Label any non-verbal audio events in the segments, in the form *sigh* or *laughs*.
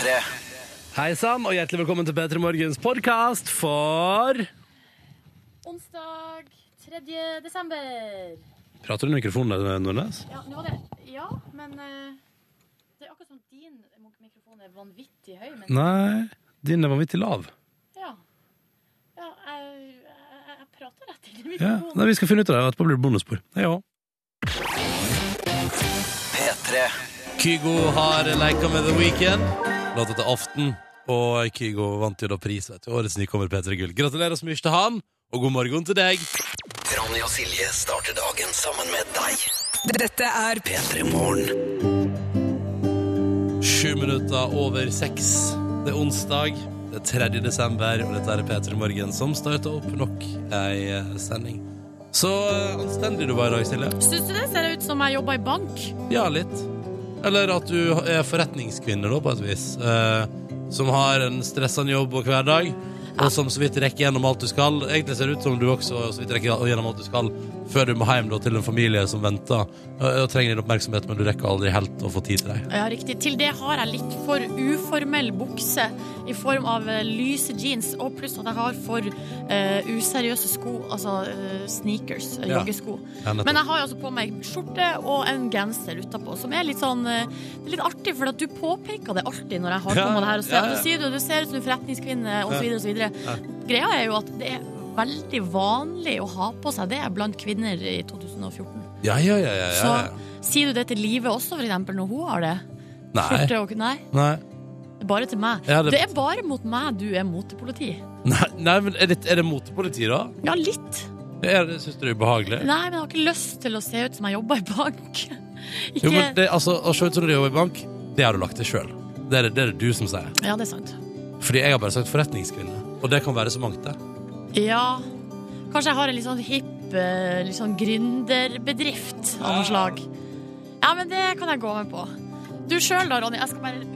P3. Hei sann, og hjertelig velkommen til P3 Morgens podkast for Onsdag 3. desember. Prater du i mikrofonen, Nordnes? Ja, nå var det Ja, men eh, det er akkurat som din mikrofon er vanvittig høy. Men Nei, din er vanvittig lav. ja. Ja, jeg, jeg, jeg prater rett inn i Ja, mikrofonen. Nei, Vi skal finne ut av det, etterpå blir det bonusspor. Hei òg. P3. Kygo har leka med The Weekend. Låta til Aften. Og Kygo vant jo da pris, vet du. Årets nykommer P3 Gull. Gratulerer så mye til han, og god morgen til deg. Ronny og Silje starter dagen sammen med deg. Dette er P3 Morgen. Sju minutter over seks. Det er onsdag. Det er 3. desember, og dette er P3 Morgen som starter opp nok ei eh, sending. Så eh, anstendig du var i dag, Silje. Syns du det ser ut som jeg jobber i bank? Ja, litt. Eller at du er forretningskvinne, da, på et vis. Eh, som har en stressende jobb og hverdag, og som så vidt rekker gjennom alt du skal. Egentlig ser det ut som du også så vidt rekker gjennom alt du skal før du må hjem da, til en familie som venter og, og trenger din oppmerksomhet, men du rekker aldri helt å få tid til deg. Ja, riktig. Til det har jeg litt for uformell bukse i form av eh, lyse jeans, og pluss at jeg har for uh, useriøse sko, altså uh, sneakers, Ja. joggesko. Ja. Men jeg har jo altså på meg skjorte og en genser utapå, som er litt sånn uh, Det er litt artig, for at du påpeker det alltid når jeg har på meg det her. Og så, ja, ja. du du ser ut som en forretningskvinne, osv., osv. Greia er jo at det er veldig vanlig å ha på seg det blant kvinner i 2014. Ja, ja, ja, ja, ja, Så sier du det til Live også, for eksempel, når hun har det? Nei. Skjorte og Nei, Nei. bare til meg. Ja, det- det... er bare mot meg du er motepoliti. Nei, nei, men er det, er det motepoliti, da? Ja, litt. Er det, Syns du det er ubehagelig? Nei, men jeg har ikke lyst til å se ut som jeg jobber i bank. *laughs* Ikke Jo, men det, altså, Å se ut som du jobber i bank, det har du lagt til sjøl. Er det- det er det du som sier. Ja, det er sant. Fordi jeg har bare sagt forretningskvinne. Og det kan være så mangt, det. Ja. Kanskje jeg har en litt sånn hipp eh, litt sånn gründerbedrift av noe slag. Ja, men det kan jeg gå med på. Du sjøl da, Ronny. Jeg skal bare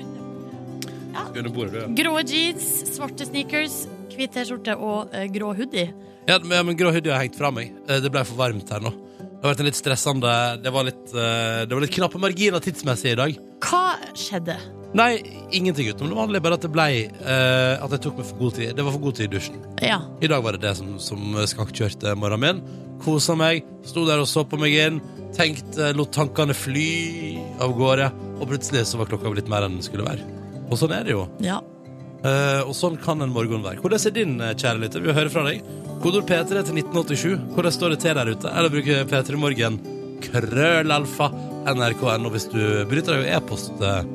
Under bordet, du, ja. Grå jeans, svarte sneakers, hvit T-skjorte og eh, grå hoodie. Ja, men, men grå hoodie har hengt fra meg. Eh, Det ble for varmt her nå. Det har vært en litt stressende Det var litt, eh, det var litt knappe marginer tidsmessig i dag. Hva skjedde? Nei, ingenting utenom det vanlige, bare at det ble eh, At jeg tok meg for god tid. Det var for god tid i dusjen. Ja. I dag var det det som, som skankkjørte morgenen min. Kosa meg, sto der og så på meg inn, tenkte, lot tankene fly av gårde, og plutselig så var klokka blitt mer enn den skulle være. Og sånn er det jo. ja. Eh, og sånn kan en morgen være. Hvordan er din, eh, kjære lytter? Vi vil høre fra deg. Kodord P3 til 1987. Hvordan står det til der ute? Eller bruker P3 Morgen krøllalfa nrk.no hvis du bryter deg jo e-post. eh,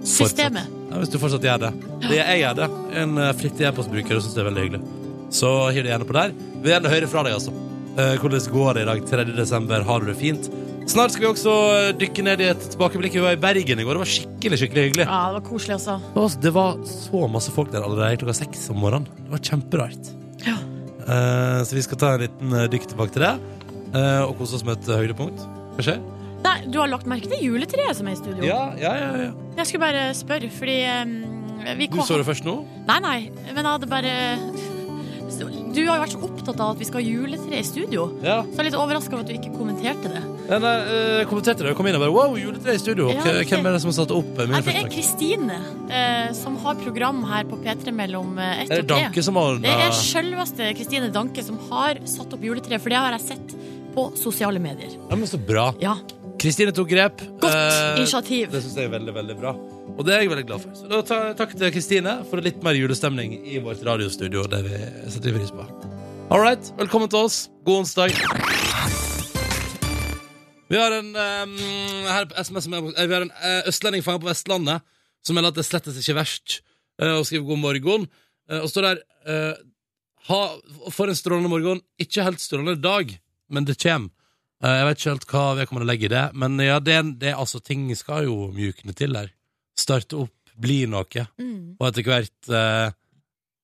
fortsatt. Systemet. Ja, hvis du fortsatt gjør det. det jeg gjør det. En uh, flittig e-postbruker syns det er veldig hyggelig. Så hiv det gjerne på der. Vi vil gjerne høre fra deg, altså. Eh, hvordan går det i dag 3. desember? Har du det fint? Snart skal vi også eh, dykke ned i et tilbakeblikk. Vi var i Bergen i går. Det var skikkelig skikkelig hyggelig. Ja, det var koselig også. Det var, det var så masse folk der allerede klokka seks om morgenen. Det var kjemperart. Ja. Uh, så vi skal ta en liten eh, dykk tilbake til det, uh, og kose oss med et høydepunkt. Hva skjer? Nei, du har lagt merke til juletreet som er i studio? Ja, ja, ja, ja. Jeg skulle bare spørre, fordi um, vi Du så det først nå? Nei, nei, men jeg hadde bare Du har jo vært så opptatt av at vi skal ha juletre i studio. Ja. Så jeg er litt overraska over at du ikke kommenterte det. Jeg uh, kommenterte det og kom inn og bare Wow, juletre i studio! Ja, det... Hvem er det som har satt opp eh, Nei, det er Kristine eh, som har program her på P3 mellom eh, ett Er det og. Danke som har Det er selveste Kristine Danke som har satt opp juletre, for det har jeg sett på sosiale medier. Ja, men Så bra. Ja, Kristine tok grep. Godt Eh, initiativ. Det syns jeg er veldig, veldig bra. Og det er jeg veldig glad for. Så da ta, takk til Kristine for litt mer julestemning i vårt radiostudio. Det vi setter pris på. All right, velkommen til oss. God onsdag. Vi har en um, her på SMS med, eh, Vi har en uh, østlending fanget på Vestlandet som melder at det slettes ikke verst, uh, og skriver god morgen. Uh, og står der uh, ha, For en strålende morgen. Ikke helt strålende dag, men det kommer. Eh, Jeg vet ikke helt hva vedkommende legger i det, men ja, det, det altså ting skal jo mjukne til der. Starte opp, bli noe, Mm. og etter hvert eh,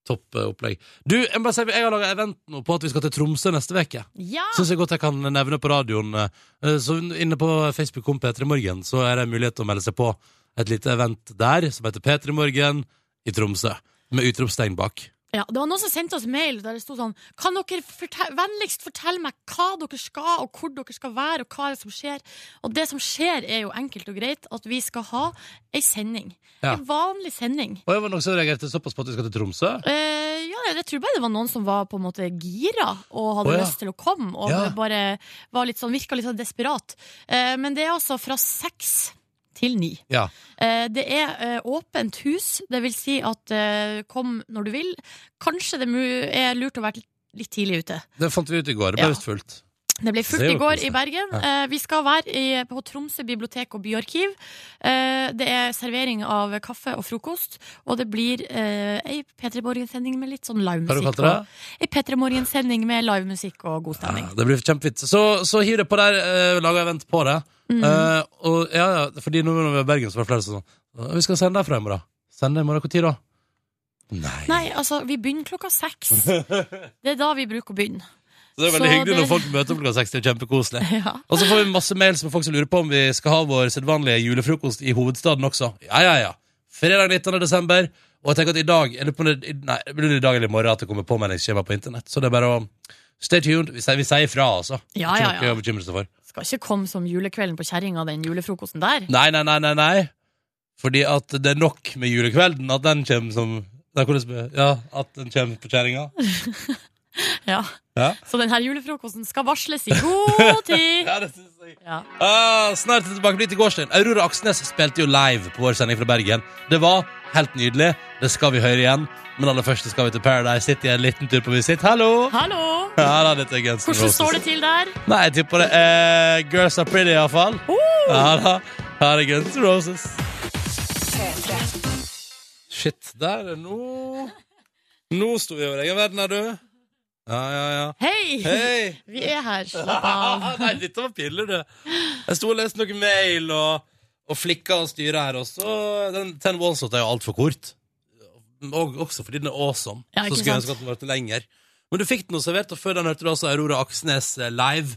topp eh, opplegg. Du, jeg, bare si, jeg har laga event nå på at vi skal til Tromsø neste uke. Ja! Syns jeg godt jeg kan nevne på radioen. eh, Så inne på Facebook kom P3 Morgen, så er det mulighet til å melde seg på et lite event der som heter P3 Morgen i Tromsø. Med utropstegn bak. Ja, det var noen som sendte oss mail der det sto sånn Kan dere fortel vennligst fortelle meg hva dere skal, og hvor dere skal være, og hva det som skjer? Og det som skjer, er jo enkelt og greit at vi skal ha ei sending. Ja. En vanlig sending. Og jeg var noen som reagerte såpass på at vi skal til Tromsø. Eh, ja, jeg tror bare det var noen som var på en måte gira og hadde oh, ja. lyst til å komme, og Ja. bare var litt sånn, virka litt sånn desperat. Eh, men det er altså fra seks til ni. Ja. Eh, det er eh, åpent hus, det vil si at eh, kom når du vil. Kanskje det er lurt å være litt, litt tidlig ute. Det fant vi ut i går. Det ble Ja. fullt. Det ble fullt i går i Bergen. Eh, vi skal være i, på Tromsø bibliotek og byarkiv. Eh, det er servering av kaffe og frokost, og det blir eh, ei P3 Morgen-sending med litt sånn livemusikk. Ei P3 Morgen-sending med livemusikk og god Ja, det blir kjempefint. Så, så hiv det på der, uh, laga event på det. Mm. Uh, og ja, ja, fordi nå når vi er i Bergen, så var det flere som sånn Vi skal sende derfra i morgen. Sende i morgen når da? Nei. Nei, altså, vi begynner klokka seks. *laughs* Det er da vi bruker å begynne. Så det er veldig så hyggelig det- når folk møter opp klokka seks. Det er kjempekoselig. *laughs* Ja. Og så får vi masse mails med folk som lurer på om vi skal ha vår sedvanlige julefrokost i hovedstaden også. Ja, ja, ja. Fredag 19. desember. Og jeg tenker at i dag eller på det, Nei, det blir i dag eller i morgen at det kommer påmeldingsskjema på internett. Så det er bare å Stay tuned. Vi sier, vi sier ifra, altså. Ja, Ikke ja, noe ja. å bekymre seg for. Skal ikke komme som julekvelden på kjerringa, den julefrokosten der. Nei, nei, nei, nei, nei. Fordi at det er nok med julekvelden at den kommer som Nei, hvordan spør? Ja, at den kommer på kjerringa. *laughs* Ja. Ja. Så denne julefrokosten skal varsles i god *laughs* tid. Ja, det synes jeg. Ja. Uh, snart tilbake blir til gårsdagen. Aurora Aksnes spilte jo live på vår sending fra Bergen. Det var helt nydelig. Det skal vi høre igjen. Men aller først skal vi til Paradise City en liten tur på visitt. Hallo! Hallo! Ja, da, Hvordan står det til der? Nei, jeg tipper det er Girls Are Pretty, iallfall. Uh. Ja da. Her er Guns N' Roses. Shit, der er nå Nå sto vi over egen verden, er du. Ja, ja, ja. Hei! Hei! *laughs* Vi er her. *laughs* Slapp av. Nei, dette var piller, du. Jeg sto og leste noen mail og, og flikka og styra her, også. Den Ten Walls er jo altfor kort. Og også fordi den er awesome. Ja, så skulle jeg ønske at den var lenger. Men du fikk den jo servert, og før den hørte du også Aurora Aksnes eh, live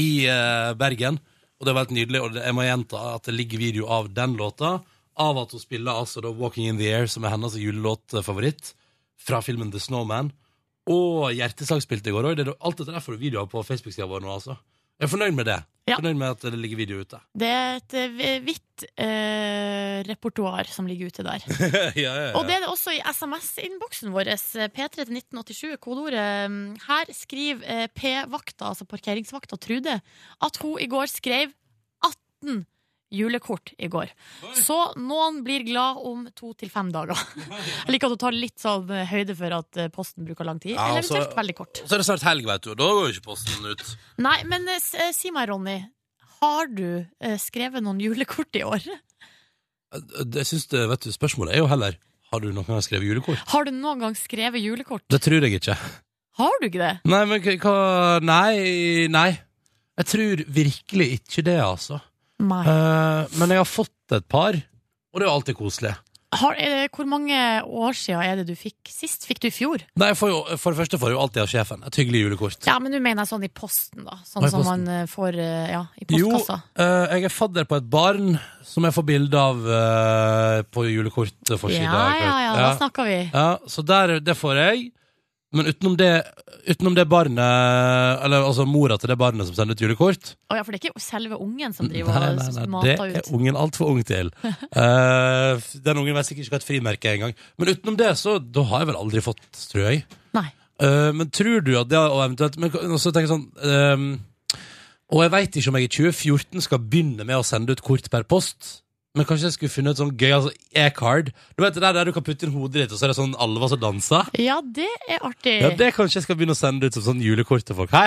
i uh, Bergen. Og det var helt nydelig, og jeg må gjenta at det ligger video av den låta. Av at hun spiller altså da Walking in the Air, som er hennes julelåtfavoritt, fra filmen The Snowman. Og Hjertesang spilte i går òg. Alt dette der får du videoer på Facebook-sida vår nå, altså. Jeg er fornøyd med det. Ja. Fornøyd med at det ligger video ute. Det er et eh, hvitt eh, repertoar som ligger ute der. *laughs* ja, ja, ja. Og det er det også i SMS-innboksen vår. eh, P3 til 1987, kodeordet. mm, Her skriver eh, P-vakta, altså parkeringsvakta Trude, at hun i går skrev 18 julekort i går. Så noen blir glad om to til fem dager. *laughs* Jeg liker at du tar litt sånn eh, høyde for at eh, posten bruker lang tid. Ja, Eller altså- eventuelt veldig kort. Så er det snart helg, vet du, da går jo ikke posten ut. Nei, men eh, si meg, Ronny. Har du eh, skrevet noen julekort i år? Det synes det, vet du, Spørsmålet er jo heller Har du noen gang skrevet julekort. Har du noen gang skrevet julekort? Det tror jeg ikke. Har du ikke det? Nei, men hva Nei, nei. Jeg tror virkelig ikke det, altså. Eh, men jeg har fått et par, og det er jo alltid koselig. Har, det, hvor mange år siden er det du fikk sist? Fikk du i fjor? Nei, for, jo, For det første får jeg jo alltid av sjefen et hyggelig julekort. Ja, men du mener sånn i posten, da. Sånn som posten. man eh, får eh, ja, i Jo, postkassa. eh, jeg er fadder på et barn som jeg får bilde av eh, på julekortforsida. Ja, ja, ja, da snakker vi. Ja, så der, det får jeg. Men utenom det, utenom det barnet Eller altså mora til det barnet som sender ut julekort Å ja, for det er ikke selve ungen som driver Nei, nei, nei, mater det er ut. ungen altfor ung til. uh, *laughs* den ungen vet sikkert ikke hva et frimerke er engang. Men utenom det, så da har jeg vel aldri fått, tror jeg. Nei. Uh, men tror du at det og eventuelt Men så tenker jeg sånn ehm, Og jeg veit ikke om jeg i 2014 skal begynne med å sende ut kort per post. Men kanskje jeg skulle funnet et sånn gøy altså e-card. Du vet det der der du kan putte inn hodet ditt, og så er det sånn alver som danser? Ja, det er artig. Ja, Det kanskje jeg skal begynne å sende ut som sånn julekort til folk. Hei,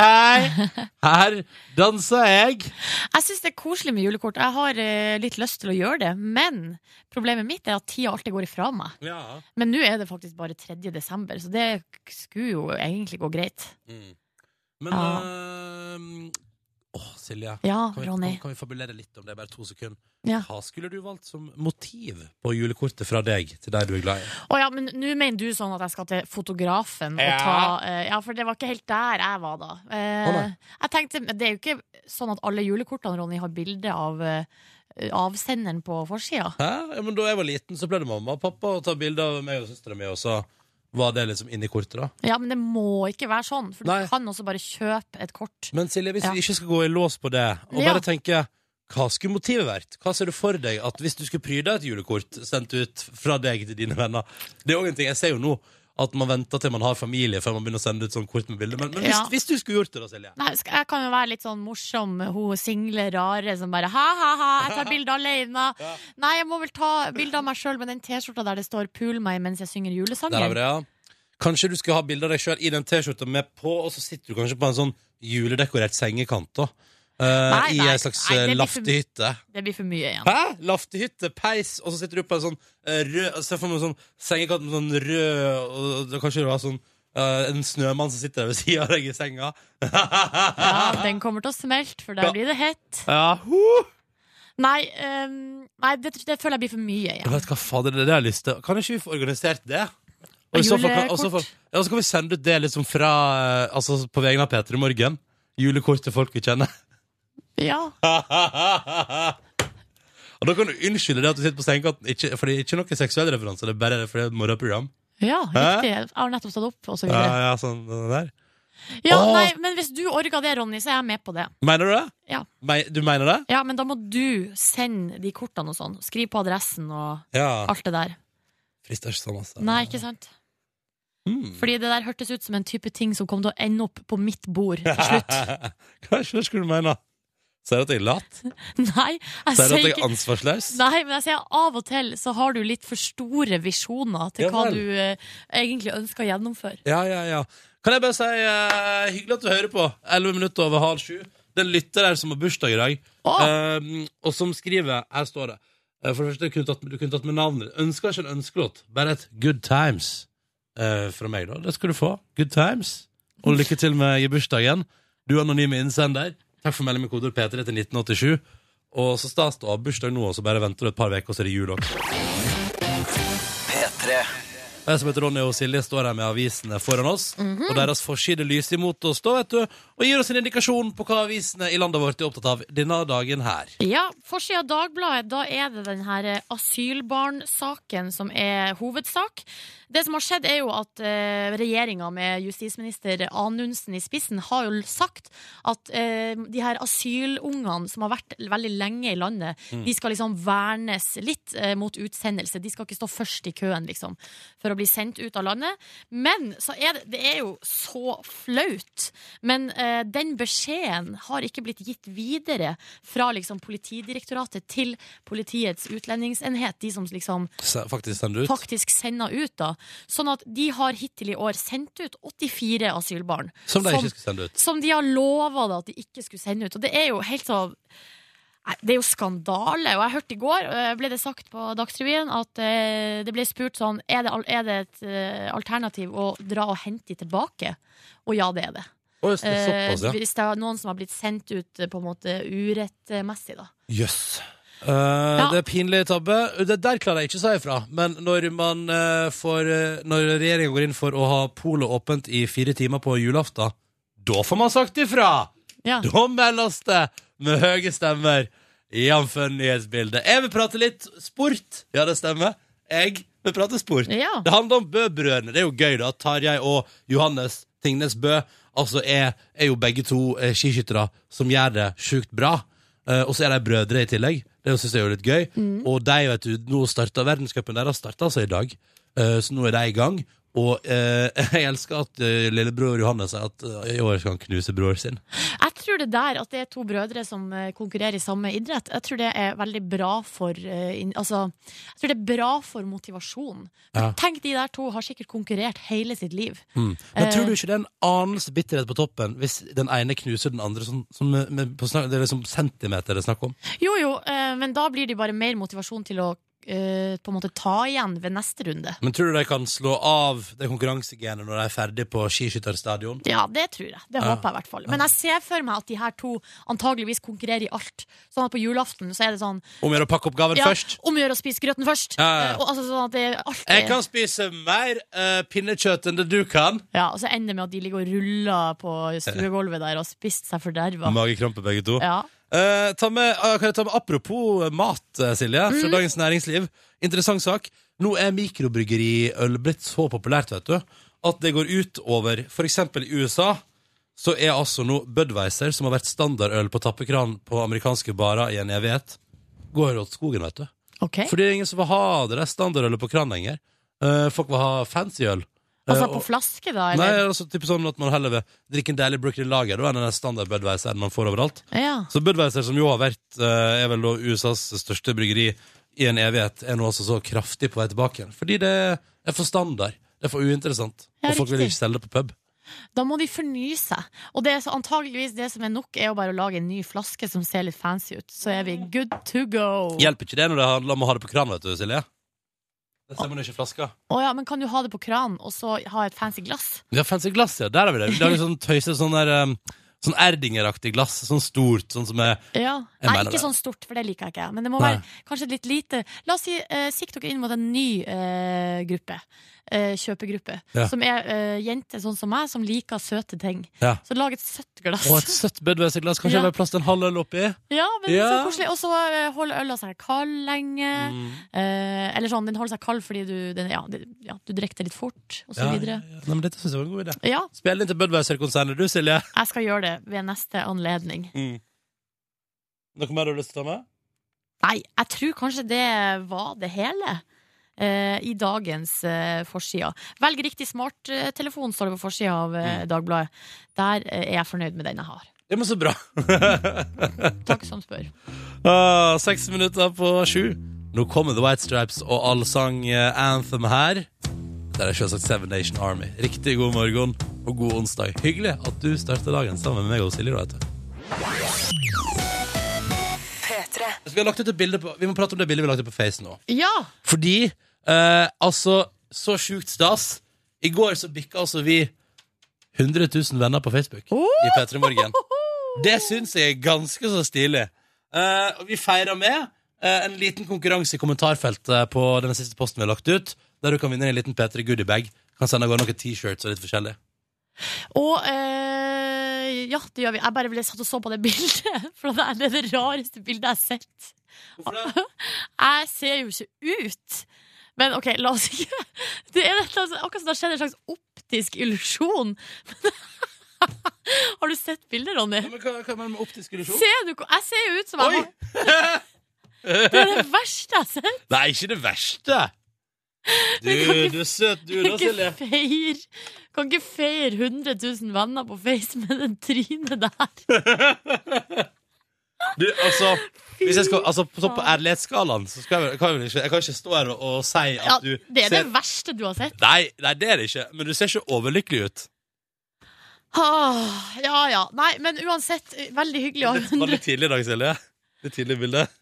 hei! *laughs* Her danser jeg! Jeg syns det er koselig med julekort. Jeg har eh, litt lyst til å gjøre det, men problemet mitt er at tida alltid går ifra meg. Ja. Men nå er det faktisk bare 3. desember, så det skulle jo egentlig gå greit. Men Ja. øhm, Åh, Silje. Ja, Kan vi, Ronny. kan, kan vi fabulere litt om det? Bare to sekunder. Ja. Hva skulle du valgt som motiv på julekortet fra deg til deg du er glad i? Å ja, men nå mener du sånn at jeg skal til fotografen og Ja. ta uh, Ja, for det var ikke helt der jeg var da. Uh, Å, jeg tenkte, Det er jo ikke sånn at alle julekortene, Ronny, har bilde av uh, avsenderen på forsida. Hæ? Ja, men Da jeg var liten, så pleide mamma og pappa å ta bilde av meg og søstera mi, og så Var det liksom inni kortet, da? Ja, men det må ikke være sånn, for du kan også bare kjøpe et kort. Men Silje, hvis Ja. vi ikke skal gå i lås på det, og Ja. bare tenke hva skulle motivet vært? Hva ser du for deg at hvis du skulle pryde et julekort sendt ut fra deg til dine venner? Det er òg en ting. Jeg ser jo nå at man venter til man har familie før man begynner å sende ut sånn kort med bilde. Men, men hvis, Ja. hvis du skulle gjort det, da, Silje? Nei, skal- jeg kan jo være litt sånn morsom, hun single rare som bare ha-ha-ha, jeg tar bilde alene. *laughs* Nei, jeg må vel ta bilde av meg sjøl med den T-skjorta der det står 'pul meg' mens jeg synger Der har vi julesanger. det, ja. Kanskje du skal ha bilde av deg sjøl i den T-skjorta med på, og så sitter du kanskje på en sånn juledekorert sengekant, da. Eh, Nei, I ei slags nei, eh, det laftehytte. Det blir for mye igjen. Hæ? Laftehytte, peis, og så sitter du på en sånn eh, rød Se for meg en sånn sengekant med sånn rød Og da kanskje det var sånn eh, en snømann som sitter der ved sida av deg i senga. Ja, den kommer til å smelte, for der Ja. blir det hett. Ja, huh. Nei, ehm, nei det, det føler jeg blir for mye Jeg igjen. vet hva fader, det er det jeg har lyst til. Kan ikke vi få organisert det? Og i så fall kan, og så fall- ja, så kan vi sende ut det liksom fra eh, Altså på vegne av Peter i Morgen. Julekort til folk vi kjenner. Ja. *laughs* Og da kan du unnskylde det at du sitter på sengekanten. Ikke, fordi ikke noe seksuell referanse, det er bare fordi det er et morgenprogram. ja, riktig. Jeg har nettopp stått opp, og så Ja, videre. ja, sånn det der. Ja, Åh. nei, men hvis du orker det, Ronny, så er jeg med på det. Mener du det? Ja. Me- Du mener det? Ja, men da må du sende de kortene og sånn. Skriv på adressen og Ja. alt det der. Frister ikke sånn, altså. Nei, ikke sant? Mm. Fordi det der hørtes ut som en type ting som kom til å ende opp på mitt bord til slutt. *laughs* Hva du det du mener? Sier du at jeg er lat? *laughs* Nei, jeg Sier du at jeg er ansvarsløs? Nei, men jeg sier av og til så har du litt for store visjoner til Ja hva vel. du eh, egentlig ønsker å gjennomføre. Ja, ja, ja. Kan jeg bare si eh, hyggelig at du hører på. 11 minutter over halv sju. Det er en lytter her som har bursdag i dag, Å. eh, og som skriver Her står det. eh, for det første, du kunne tatt, du kunne tatt med navnet ditt. Ønsker ikke en ønskelåt, bare et Good Times eh, fra meg, da. Det skal du få. Good Times. Og lykke til med i bursdagen. Du anonyme innsender. Takk for melding med kodeord P3 til 1987. Og så stas det å ha bursdag nå, og så bare venter du et par uker, og så er det jul også. P3. Jeg som heter Ronny og Silje står her med avisene foran oss, og deres forside lyser imot oss da, vet du, og gir oss en indikasjon på hva avisene i landet vårt er opptatt av denne dagen her. Ja, forsida av Dagbladet, da er det den her eh, asylbarnsaken som er hovedsak. Det som har skjedd, er jo at eh, regjeringa med justisminister Anundsen i spissen har jo sagt at eh, de her asylungene som har vært veldig lenge i landet, de skal liksom vernes litt eh, mot utsendelse. De skal ikke stå først i køen, liksom, for å bli sendt ut av landet. Men så er det, det er jo så flaut. Men eh, den beskjeden har ikke blitt gitt videre fra liksom Politidirektoratet til Politiets utlendingsenhet, de som liksom faktisk sender ut. faktisk sender ut, da. Sånn at de har hittil i år sendt ut 84 asylbarn. Som de ikke skulle sende ut. som de har lova at de ikke skulle sende ut. Og det er jo helt så Det er jo skandale. Og jeg hørte i går, eh, ble det sagt på Dagsrevyen, at eh, det ble spurt sånn Er det, er det et eh, alternativ å dra og hente de tilbake? Og ja, det er det. Å, just såpass, ja. Eh, hvis det er noen som har blitt sendt ut eh, på en måte urettmessig, da. Jøss. Eh, Det er pinlig tabbe. Det der klarer jeg ikke å si ifra. Men når man uh, får uh, Når regjeringa går inn for å ha polet åpent i fire timer på julaften, da får man sagt ifra! Ja. Da meldes det med høye stemmer, jf. nyhetsbildet. Jeg vil prate litt sport. Ja, det stemmer. Jeg vil prate sport. Ja. Det handler om Bø-brødrene. Det er jo gøy, da. Tarjei og Johannes Tingnes Bø altså er, er jo begge to eh, skiskyttere som gjør det sjukt bra. Eh, og så er de brødre i tillegg. Det synes jeg er jo litt gøy. Og de, vet du, nå starta verdenscupen deres starta altså i dag. Eh, så nå er de i gang. Og eh, *laughs* jeg elsker at eh, lillebror Johannes sier at eh, i år skal han knuse bror sin. Jeg tror det der at det er to brødre som eh, konkurrerer i samme idrett, jeg tror det er veldig bra for eh, inn- Altså, jeg tror det er bra for motivasjon. Ja. Tenk, de der to har sikkert konkurrert hele sitt liv. Mm. Men Eh. tror du ikke det er en anelse bitterhet på toppen hvis den ene knuser den andre sånn, sånn med, med, på snak, Det er liksom centimeter det er snakk om? Jo, jo, eh, men da blir det bare mer motivasjon til å eh, på en måte ta igjen ved neste runde. Men tror du de kan slå av det konkurransegenet når de er ferdig på skiskytterstadion? Ja, det tror jeg. Det Ja. håper jeg i hvert fall. Men jeg ser for meg at de her to antageligvis konkurrerer i alt. Sånn at på julaften så er det sånn Om å gjøre å pakke opp gaven ja, først? Om å gjøre å spise grøten først. Ja, ja. Eh, Og, altså, sånn at det alltid Jeg kan spise mer uh, pinnekjøtt enn det du kan. Ja, og så ender det med at de ligger og ruller på *laughs* stuegulvet der og har spist seg forderva. Magekrampe, begge to. Ja. Eh, ta med, uh, kan jeg ta med Apropos mat, eh, Silje, fra Mm. Dagens Næringsliv. Interessant sak. Nå er mikrobryggeriøl blitt så populært, vet du, at det går ut over eksempel i USA så er altså nå Budweiser, som har vært standardøl på tappekran på amerikanske barer i en evighet, går åt skogen, vet du. Okay. Fordi det er ingen som vil ha det der standardølet på kran lenger. Uh, folk vil ha fancy øl. Altså Eh, på flaske, da? Nei, Eller? altså typ sånn at man heller vil drikke en deilig Brooklyn Lager da, enn den standard Budweiser man får overalt. Ja. Så Budweiser, som jo har vært eh, er vel da USAs største bryggeri i en evighet, er nå også så kraftig på vei tilbake igjen. Fordi det er for standard. Det er for uinteressant. Ja, og folk vil ikke selge det på pub. Da må de fornye seg. Og det er så antageligvis det som er nok, er å bare lage en ny flaske som ser litt fancy ut. Så er vi good to go. Hjelper ikke det når det handler om å ha det på kran, vet du, Silje? Det ser man jo ikke i flaska. Å ja, men kan du ha det på kran, og så ha et fancy glass? Ja, fancy glass, ja. Der har vi det. Vi lager sånn tøyse, sånn der um, Sånn Erdinger-aktig glass. Sånn stort, sånn som er Ja. Nei, ikke det. sånn stort, for det liker jeg ikke. Men det må Nei. være kanskje litt lite. La oss si, uh, sikte dere inn mot en ny uh, gruppe. Eh, kjøpegruppe. Ja. Som er eh, jenter sånn som meg, som liker søte ting. Ja. Så lag et søtt glass. Og et søtt Budweiser-glass. Kanskje Ja. det er plass til en halv øl oppi? Ja, men Ja. så koselig. Og så eh, holder øla seg kald lenge. Mm. Eh, eller sånn, den holder seg kald fordi du, den, ja, du drikker det litt fort, og så videre. Nei, men dette syns jeg var en god idé. Ja, Spill inn til Budweiser-konsernet du, Silje. jeg skal gjøre det ved neste anledning. Noe mer du har lyst til å ta med? Nei, jeg tror kanskje det var det hele. Eh, I dagens eh, forsida. Velg riktig smarttelefon, står det på forsida av Mm. eh, Dagbladet. Der eh, er jeg fornøyd med den jeg har. Ja, men så bra. *laughs* Takk som spør. ah, seks minutter på sju. Nå kommer The White Stripes og allsang Anthem her. Der er selvsagt Seven Nation Army. Riktig god morgen og god onsdag. Hyggelig at du starter dagen sammen med meg og Silje. vet du. Vi, har lagt ut et bilde på, vi må prate om det bildet vi ut på Face nå. Ja! Fordi, eh, altså, så sjukt stas. I går så bikka altså vi 100 000 venner på Facebook i P3 Morgen. Det syns jeg er ganske så stilig. Eh, og vi feirer med eh, en liten konkurranse i kommentarfeltet på den siste posten vi har lagt ut, der du kan vinne en liten P3 goodiebag. Kan sende av gårde noen T-shirts og litt forskjellig. Og eh, ja, det gjør vi. Jeg bare ble satt og så på det bildet, *laughs* for det er det, det rareste bildet jeg har sett. Hvorfor det? *laughs* Jeg ser jo ikke ut. Men OK, la oss ikke *laughs* Det er dette, altså, akkurat som det har skjedd en slags optisk illusjon. Har du sett bildet, Ronny? Ja, men hva, hva mener du med optisk illusjon? Ser du, jeg ser jo ut som jeg Oi! har Det er det verste jeg har sett. Nei, ikke det verste. Du, du er søt, du da, Silje. feire Kan ikke feire 100 000 venner på Face med den trynet der. *laughs* Du, altså, hvis jeg skal, altså Så på ærlighetsskalaen så skal jeg, kan jeg, ikke, jeg kan ikke stå her og, og si at Ja, du det er det verste du har sett. nei, nei, det er det ikke. Men du ser ikke overlykkelig ut. Ah, ja ja. Nei, men uansett, veldig hyggelig å ha Det var litt tidlig i dag, Silje. Det tidlige bildet.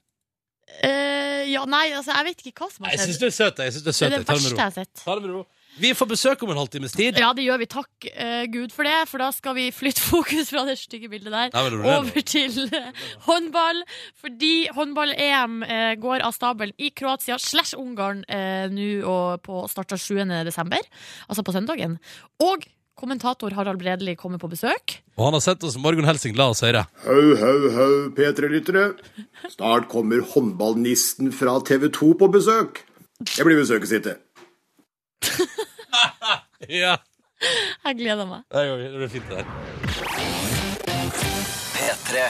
Eh, Ja, nei, altså, jeg vet ikke hva som Nei, har Jeg syns skjedd. du er søt. Jeg synes du er Det søt. er det. Ta det verste med jeg ro. har sett. Ta det med ro. Vi får besøk om en halvtimes tid. Ja, det gjør vi. Takk eh, Gud for det, for da skal vi flytte *laughs* fokus fra det stygge bildet der Nei, men det er over til eh, håndball. Fordi håndball-EM eh, går av stabelen i Kroatia slash Ungarn eh, nå og på starta 7. desember, altså på søndagen. Og kommentator Harald Bredli kommer på besøk. Og han har sett oss Morgen Helsing. La oss høre. Hau, hau, hau, P3-lyttere. Snart kommer håndballnisten fra TV 2 på besøk. Jeg blir besøket sitt. *laughs* Ja, Jeg gleder meg. det blir fint, det der. P3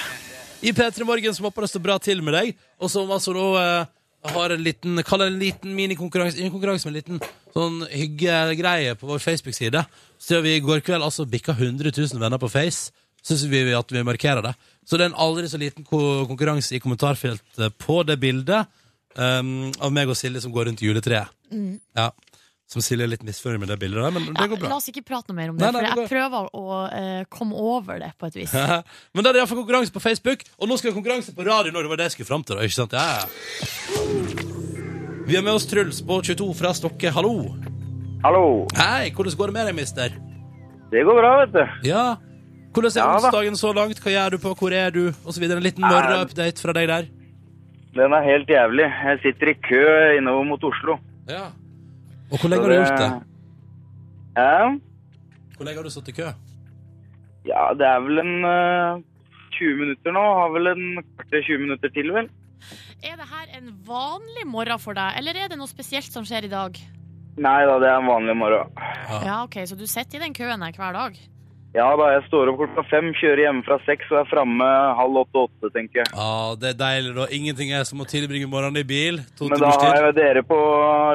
I P3 Morgen som håper det står bra til med deg, og som altså nå eh, har en liten Kall det en liten minikonkurranse. En konkurranse, men en liten sånn hyggegreie på vår Facebook-side. Så gjør vi i går kveld altså bikka 100 000 venner på Face. Syns vi at vi markerer det. Så det er en aldri så liten konkurranse i kommentarfeltet på det bildet um, av meg og Silje som går rundt juletreet. Ja. Som Silje er litt misfornøyd med det bildet der, men. Ja, det går bra. la oss ikke prate noe mer om det, Nei, nei, for jeg prøver å uh, komme over det på et vis. *laughs* Men da er det iallfall konkurranse på Facebook, og nå skal vi ha konkurranse på radio. når det var det jeg skulle fram til, da, ikke sant? Ja. Vi har med oss Truls på 22 fra Stokke. Hallo. Hallo. Hei, hvordan går det med deg, mister? Det går bra, vet du. Ja. Hvordan er Ja, da. onsdagen så langt? Hva gjør du på? Hvor er du? Og så videre. En liten morgenupdate fra deg der. Den er helt jævlig. Jeg sitter i kø innover mot Oslo. Ja. Og hvor lenge har du gjort det? Ja, Hvor lenge har du stått i kø? ja det er vel en uh, 20 minutter nå. Har vel en kvarter 20 minutter til, vel. Er det her en vanlig morgen for deg, eller er det noe spesielt som skjer i dag? Nei da, det er en vanlig morgen. Ja, ok, Så du sitter i den køen her hver dag? Ja da, jeg står opp klokka fem, kjører hjemme fra seks og er framme halv åtte-åtte, tenker jeg. Ja, det er deilig, da. Ingenting er som å tilbringe morgenen i bil. To Men da har jeg dere på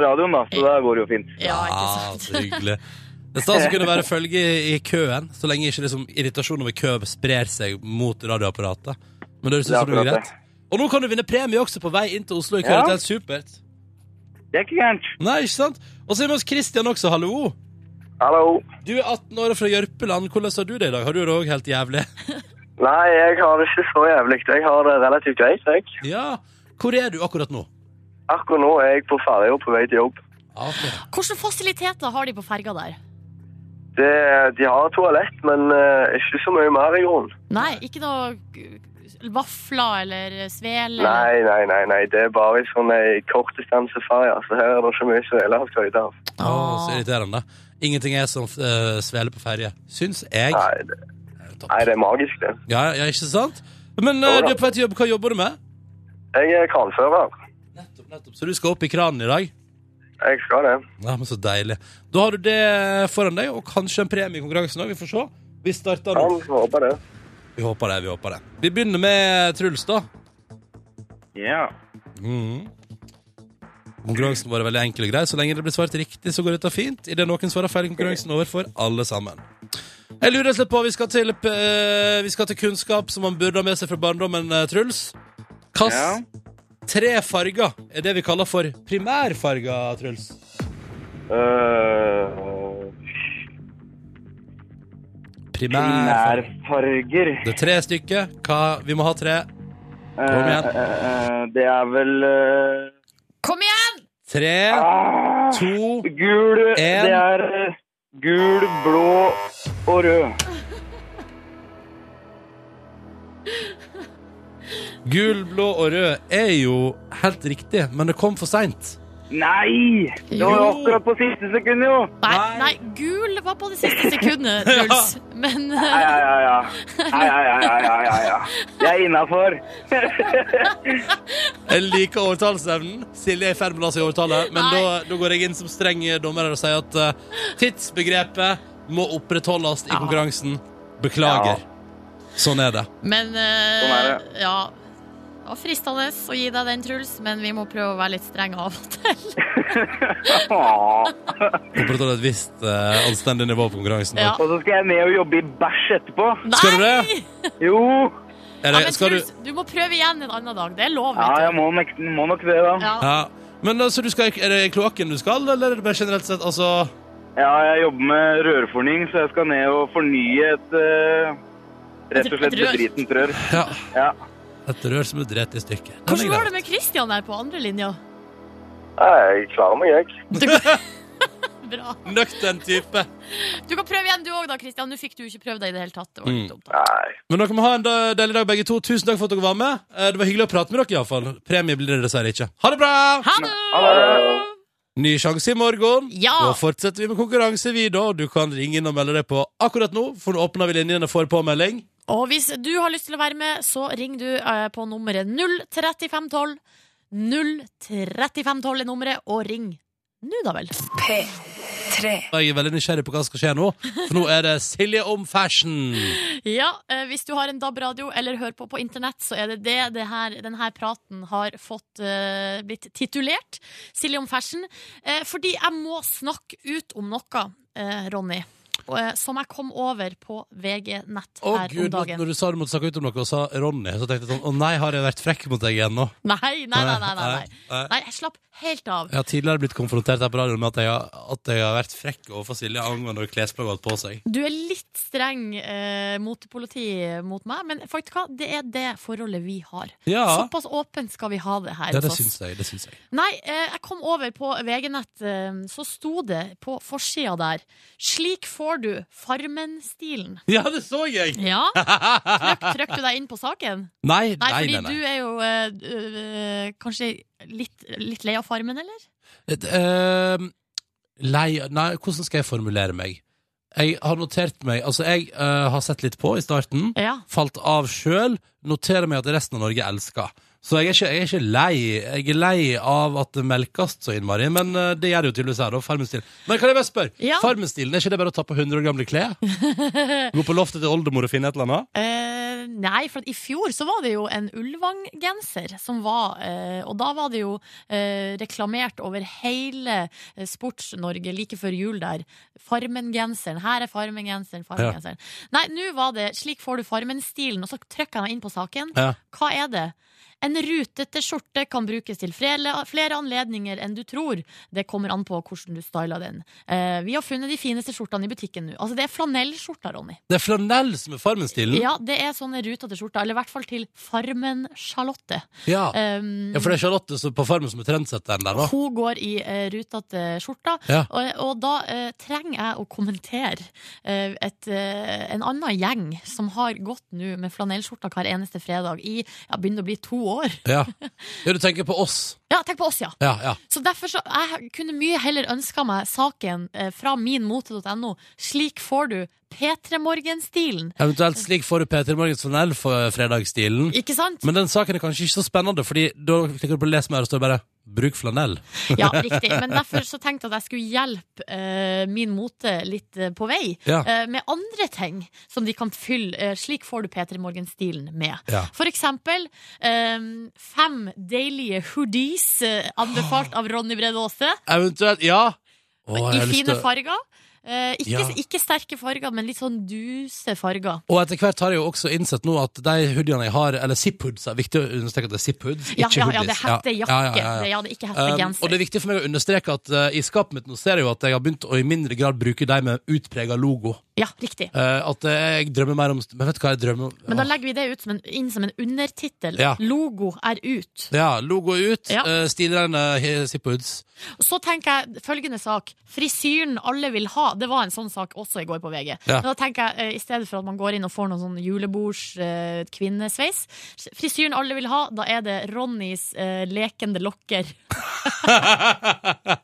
radioen, da, så da går det jo fint. Ja, ikke Ah, sant? så hyggelig. Det er stas å kunne være følge i køen, så lenge ikke liksom irritasjon over kø sprer seg mot radioapparatet. Men det høres ut Det er som det er greit. Og nå kan du vinne premie også på vei inn til Oslo i kveld. Ja. Det er helt supert. Det er ikke gærent. Nei, ikke sant? Og så er vi hos Christian også, hallo. Hallo. Du er 18 år og fra Jørpeland. Hvordan har du det i dag? Har du det òg helt jævlig? *laughs* Nei, jeg har det ikke så jævlig. Jeg har det relativt greit, jeg. Ja. Hvor er du akkurat nå? Akkurat nå er jeg på ferja på vei til jobb. Okay. Hvilke fasiliteter har de på ferga der? Det, de har toalett, men uh, ikke så mye mer i grunnen. Nei, ikke noe vafler eller svele? Nei, nei, nei, nei. Det er bare sånn ei kortdistanseferje, så her er det ikke mye svele å skryte av. Så irriterende. Ingenting er som uh, svele på ferje. Syns jeg. Nei, det, nei, det er magisk, det. Ja, ja, ikke sant? Men uh, du er på vei til jobb. Hva jobber du med? Jeg er kranfører. Nettopp, nettopp. Så du skal opp i kranen i dag? Jeg skal det. Ja, men Så deilig. Da har du det foran deg, og kanskje en premie i konkurransen òg. Vi får se. Vi starter nå. Vi håper det. Vi håper det. Vi håper det. Vi begynner med Truls, da. Ja. Mhm. Konkurransen vår er veldig enkel og grei. Så lenge det blir svart riktig, så går dette fint. Idet noen svarer feil, konkurransen over for alle sammen. Jeg lurer litt på, Vi skal til, eh, vi skal til kunnskap som man burde ha med seg fra barndommen, eh, Truls. Hvilke Ja. tre farger er det vi kaller for primærfarger, Truls? Uh, Primærfarger. Primærfarger. Det er tre stykker. Hva? Vi må ha tre. Kom igjen. Eh, eh, eh, det er vel eh, Kom igjen! Tre, ah, to Gul En. Det er eh, gul, blå og rød. Gul, blå og rød er jo helt riktig, men det kom for seint. Nei! Det var jo akkurat på siste sekund, jo. Nei, Nei. gul var på det siste sekundet, *laughs* Truls. Men Ja, ja, ja. ja. Ja, ja, ja, ja, ja, ja, ja. Jeg er innafor. *laughs* Jeg liker overtalelsesevnen. Silje er i ferd med å la seg overtale, men Nei. da, da går jeg inn som streng dommer og sier at eh, tidsbegrepet må opprettholdes i Ja. konkurransen. Beklager. Sånn er det. Men eh, Sånn er ja. Det var fristende å gi deg den, Truls, men vi må prøve å være litt strenge av og til. *laughs* Opprettholde et visst uh, anstendig nivå på konkurransen. Ja. Og så skal jeg ned og jobbe i bæsj etterpå. Skal du det? Jo. Er Ja, men skal du Truls, du må prøve igjen en annen dag. Det er lov, Ja, jeg må, nok- må nok det, da. Ja. ja. Men altså, du skal, er det i kloakken du skal, eller er det bare generelt sett? Altså Ja, jeg jobber med rørfornying, så jeg skal ned og fornye et uh, Rett og slett bedritent rør. Ja. Ja. Et rør som er drept i stykker. Den er Hvordan går grei. det med Christian der på andre linja? Jeg klarer meg, jeg. *laughs* Bra. Nøktern type. Du kan prøve igjen du òg, da, Christian. Nå fikk du ikke prøvd deg i det hele tatt. Det var litt Mm. dumt. Nei. Men dere må ha en da- deilig dag, begge to. Tusen takk for at dere var med. Eh, Det var hyggelig å prate med dere, iallfall. Premie blir det dessverre ikke. Ha det bra! Ha det! Ny sjanse i morgen. Ja. Da fortsetter vi med konkurranse, vi, da. Du kan ringe inn og melde deg på akkurat nå, for nå åpner vi linjene for påmelding. Og hvis du har lyst til å være med, så ring du eh, på nummeret 03512. 03512 er nummeret, og ring nå, da vel. Jeg er veldig nysgjerrig på hva som skal skje nå, for nå er det Silje om fashion. Ja, eh, Hvis du har en DAB-radio eller hører på på internett, så er det det, det her, denne praten har fått uh, blitt titulert. Silje om fashion. Uh, fordi jeg må snakke ut om noe, uh, Ronny, som jeg kom over på VG Nett her her gud, om dagen. Når du sa du måtte snakke ut om noe, og sa Ronny, så tenkte jeg sånn Å nei, har jeg vært frekk mot deg igjen nå? Nei, nei, nei. nei, nei, nei. Nei. jeg slapp helt av. Jeg har tidligere blitt konfrontert her på radioen med at jeg har, at jeg har vært frekk overfor Silje angående klesplagg hun har på seg. Du er litt streng eh, motepoliti mot meg, men faktisk hva, det er det forholdet vi har. Ja, Såpass åpent skal vi ha det her ja det syns jeg. Det syns jeg. Nei, eh, jeg kom over på VG-nett, eh, så sto det på forsida der 'Slik får du Farmen-stilen'. Ja, det så jeg! Ja, *laughs* Trykk, trykk du deg inn på saken? Nei, Nei, nei, fordi nei. nei. du er jo eh, øh, kanskje litt, litt lei av Farmen, eller? Et, eh, lei Nei, hvordan skal jeg formulere meg? Jeg har notert meg Altså, jeg har sett litt på i starten. Ja. Falt av sjøl. Noterer meg at resten av Norge elsker. Så jeg er, ikke, jeg er ikke lei Jeg er lei av at det melkes så innmari, men eh, det gjør det jo tydeligvis her. Og. Men kan jeg bare spørre? Ja. Farmen-stilen, er ikke det bare å ta på 100 år gamle klær? *laughs* Gå på loftet til oldemor og finne et eller annet? Eh, nei, for at i fjor så var det jo en Ulvang-genser som var eh, Og da var det jo eh, reklamert over hele eh, Sports-Norge like før jul der. Farmen-genseren. Her er Farmen-genseren. Farmen-genseren. Nei, nå var det 'Slik får du Farmen-stilen', og så trykker jeg meg inn på saken. Ja. Hva er det? En rutete skjorte kan brukes til flere, anledninger enn du tror. Det kommer an på hvordan du styler den. Eh, vi har funnet de fineste skjortene i butikken nå. Altså, det er flanellskjorter, Ronny. Det er flanell som er Farmen-stilen? Ja, det er sånne rutete skjorter, eller i hvert fall til Farmen-Charlotte. Ja. Um, ja, for det er Charlotte på Farmen som er trendsetteren der, da. Hun går i uh, rutete skjorter, Ja. og, og da uh, trenger jeg å kommentere uh, et, en annen gjeng som har gått nå med flanellskjorter hver eneste fredag i ja, begynner å bli to år. Ja. ja, du tenker på oss. *laughs* Ja, tenk på oss, ja. Ja, ja. Så derfor så, jeg kunne mye heller ønska meg saken eh, fra minmote.no. Slik får du P3 Morgen-stilen. Eventuelt slik får du Peter Morgens tunnel for fredagsstilen. Ikke sant? Men den saken er kanskje ikke så spennende, Fordi da klikker du på les mer, og står bare 'bruk flanell'. *laughs* Ja, *laughs* riktig. Men derfor så tenkte jeg at jeg skulle hjelpe uh, min mote litt uh, på vei. Ja. Uh, med andre ting som de kan fylle. slik får du P3 Morgen-stilen med. Ja. For eksempel eh, fem deilige hoodies anbefalt av Ronny Brede Aase. Eventuelt Ja! Åh, I fine farger. Eh, ikke, Ja. ikke sterke farger, men litt sånn duse farger. Og etter hvert har jeg jo også innsett nå at de hoodiene jeg har, eller zip-hoods, er viktig å understreke at det er zip-hoods, Ja, ikke ja, hoodies. ja, det er hettejakke. Ja, ja, ja, ja. Det, ja, det er ikke Um, hettegenser. og det er viktig for meg å understreke at uh, i skapet mitt nå ser jeg jo at jeg har begynt å i mindre grad bruke de med utprega logo. Ja, riktig. Uh, at uh, jeg drømmer mer om Men vet du hva jeg drømmer om? Men da legger vi det ut som en, inn som en undertittel. Ja. Logo er ut. Ja, logo er ut, Ja. uh, stilreine Zippoods. Så tenker jeg følgende sak. Frisyren alle vil ha. Det var en sånn sak også i går på VG. Ja. Men da tenker jeg, uh, I stedet for at man går inn og får noen sånn julebords-kvinnesveis kvinnesveis Frisyren alle vil ha, da er det Ronnys eh, lekende lokker. *laughs* *laughs* *laughs*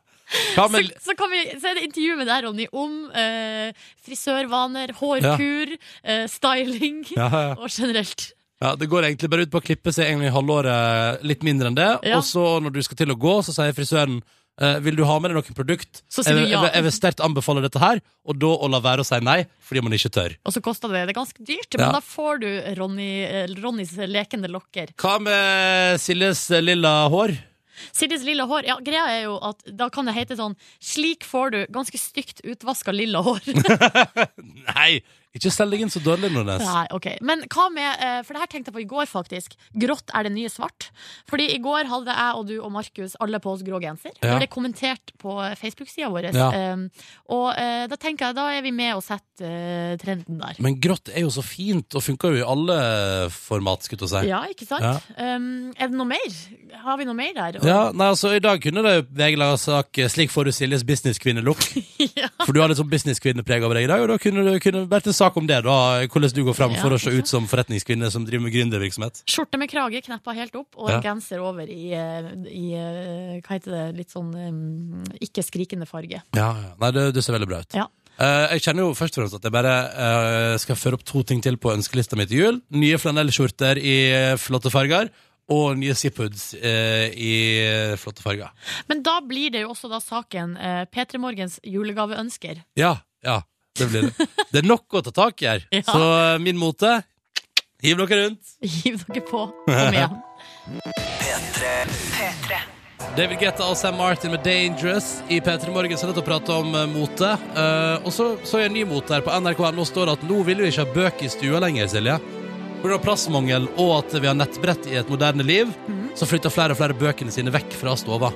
Hva Så, så, kan vi, så er det intervju med deg, Ronny, om eh, frisørvaner, hårkur, eh, styling ja, ja. og generelt. Ja, Det går egentlig bare ut på å klippe seg egentlig halvåret litt mindre enn det. Ja. Og så når du skal til å gå, så sier frisøren eh, vil du ha med deg noen produkt. Så sier du ja. jeg, vil- jeg vil sterkt anbefale dette her, og da å la være å si nei fordi man ikke tør. Og så koster det det er ganske dyrt, Ja. men da får du Ronny, eh, Ronnys lekende lokker. Hva med Siljes lilla hår? Siljes lilla hår, ja, greia er jo at da kan det hete sånn Slik får du ganske stygt utvaska lilla hår. *laughs* Nei, ikke selg deg inn så dårlig, Nordnes. Nei, ok. Men hva med eh, For det her tenkte jeg på i går, faktisk. Grått er det nye svart. Fordi i går hadde jeg og du og Markus alle på oss grå genser. Det ble kommentert på Facebook-sida vår. Ja. Um, og uh, da tenker jeg da er vi med og setter uh, trenden der. Men grått er jo så fint, og funker jo i alle format, skulle jeg si. Ja, ikke sant? Ja. Um, er det noe mer? Har vi noe mer der? Ja, nei, altså I dag kunne det VG laga sak 'Slik får du Siljes businesskvinnelook'. *laughs* Ja. For du har litt sånn businesskvinnepreg over deg i dag, og da kunne det kunne vært en sak om det. da Hvordan du går fram for å se ut som forretningskvinne som driver med gründervirksomhet. Skjorte med krage kneppa helt opp, og en genser over i, eh, i eh, Hva heter det? Litt sånn um, ikke skrikende farge. Ja, ja. Nei, det, det ser veldig bra ut. Ja. Uh, jeg kjenner jo først og fremst at jeg bare uh, skal føre opp to ting til på ønskelista mi til jul. Nye flanellskjorter i eh, flotte farger. Og nye zip-hoods eh, i eh, flotte farger. Men da blir det jo også da saken uh, P3 Morgens julegaveønsker. Ja, ja, det blir det. Det er nok å ta tak i her. *laughs* Ja. Så eh, min mote Hiv dere rundt. Hiv dere på. Kom igjen. David Guetta og Sam Martin med 'Dangerous' i P3 Morgen. Så å prate om eh, mote. Uh, og så så jeg en ny mote her på NRK.no står det at nå vil vi ikke ha bøker i stua lenger, Silje. Pga. plassmangel og at vi har nettbrett i et moderne liv, så flytter flere og flere bøkene sine vekk fra stova.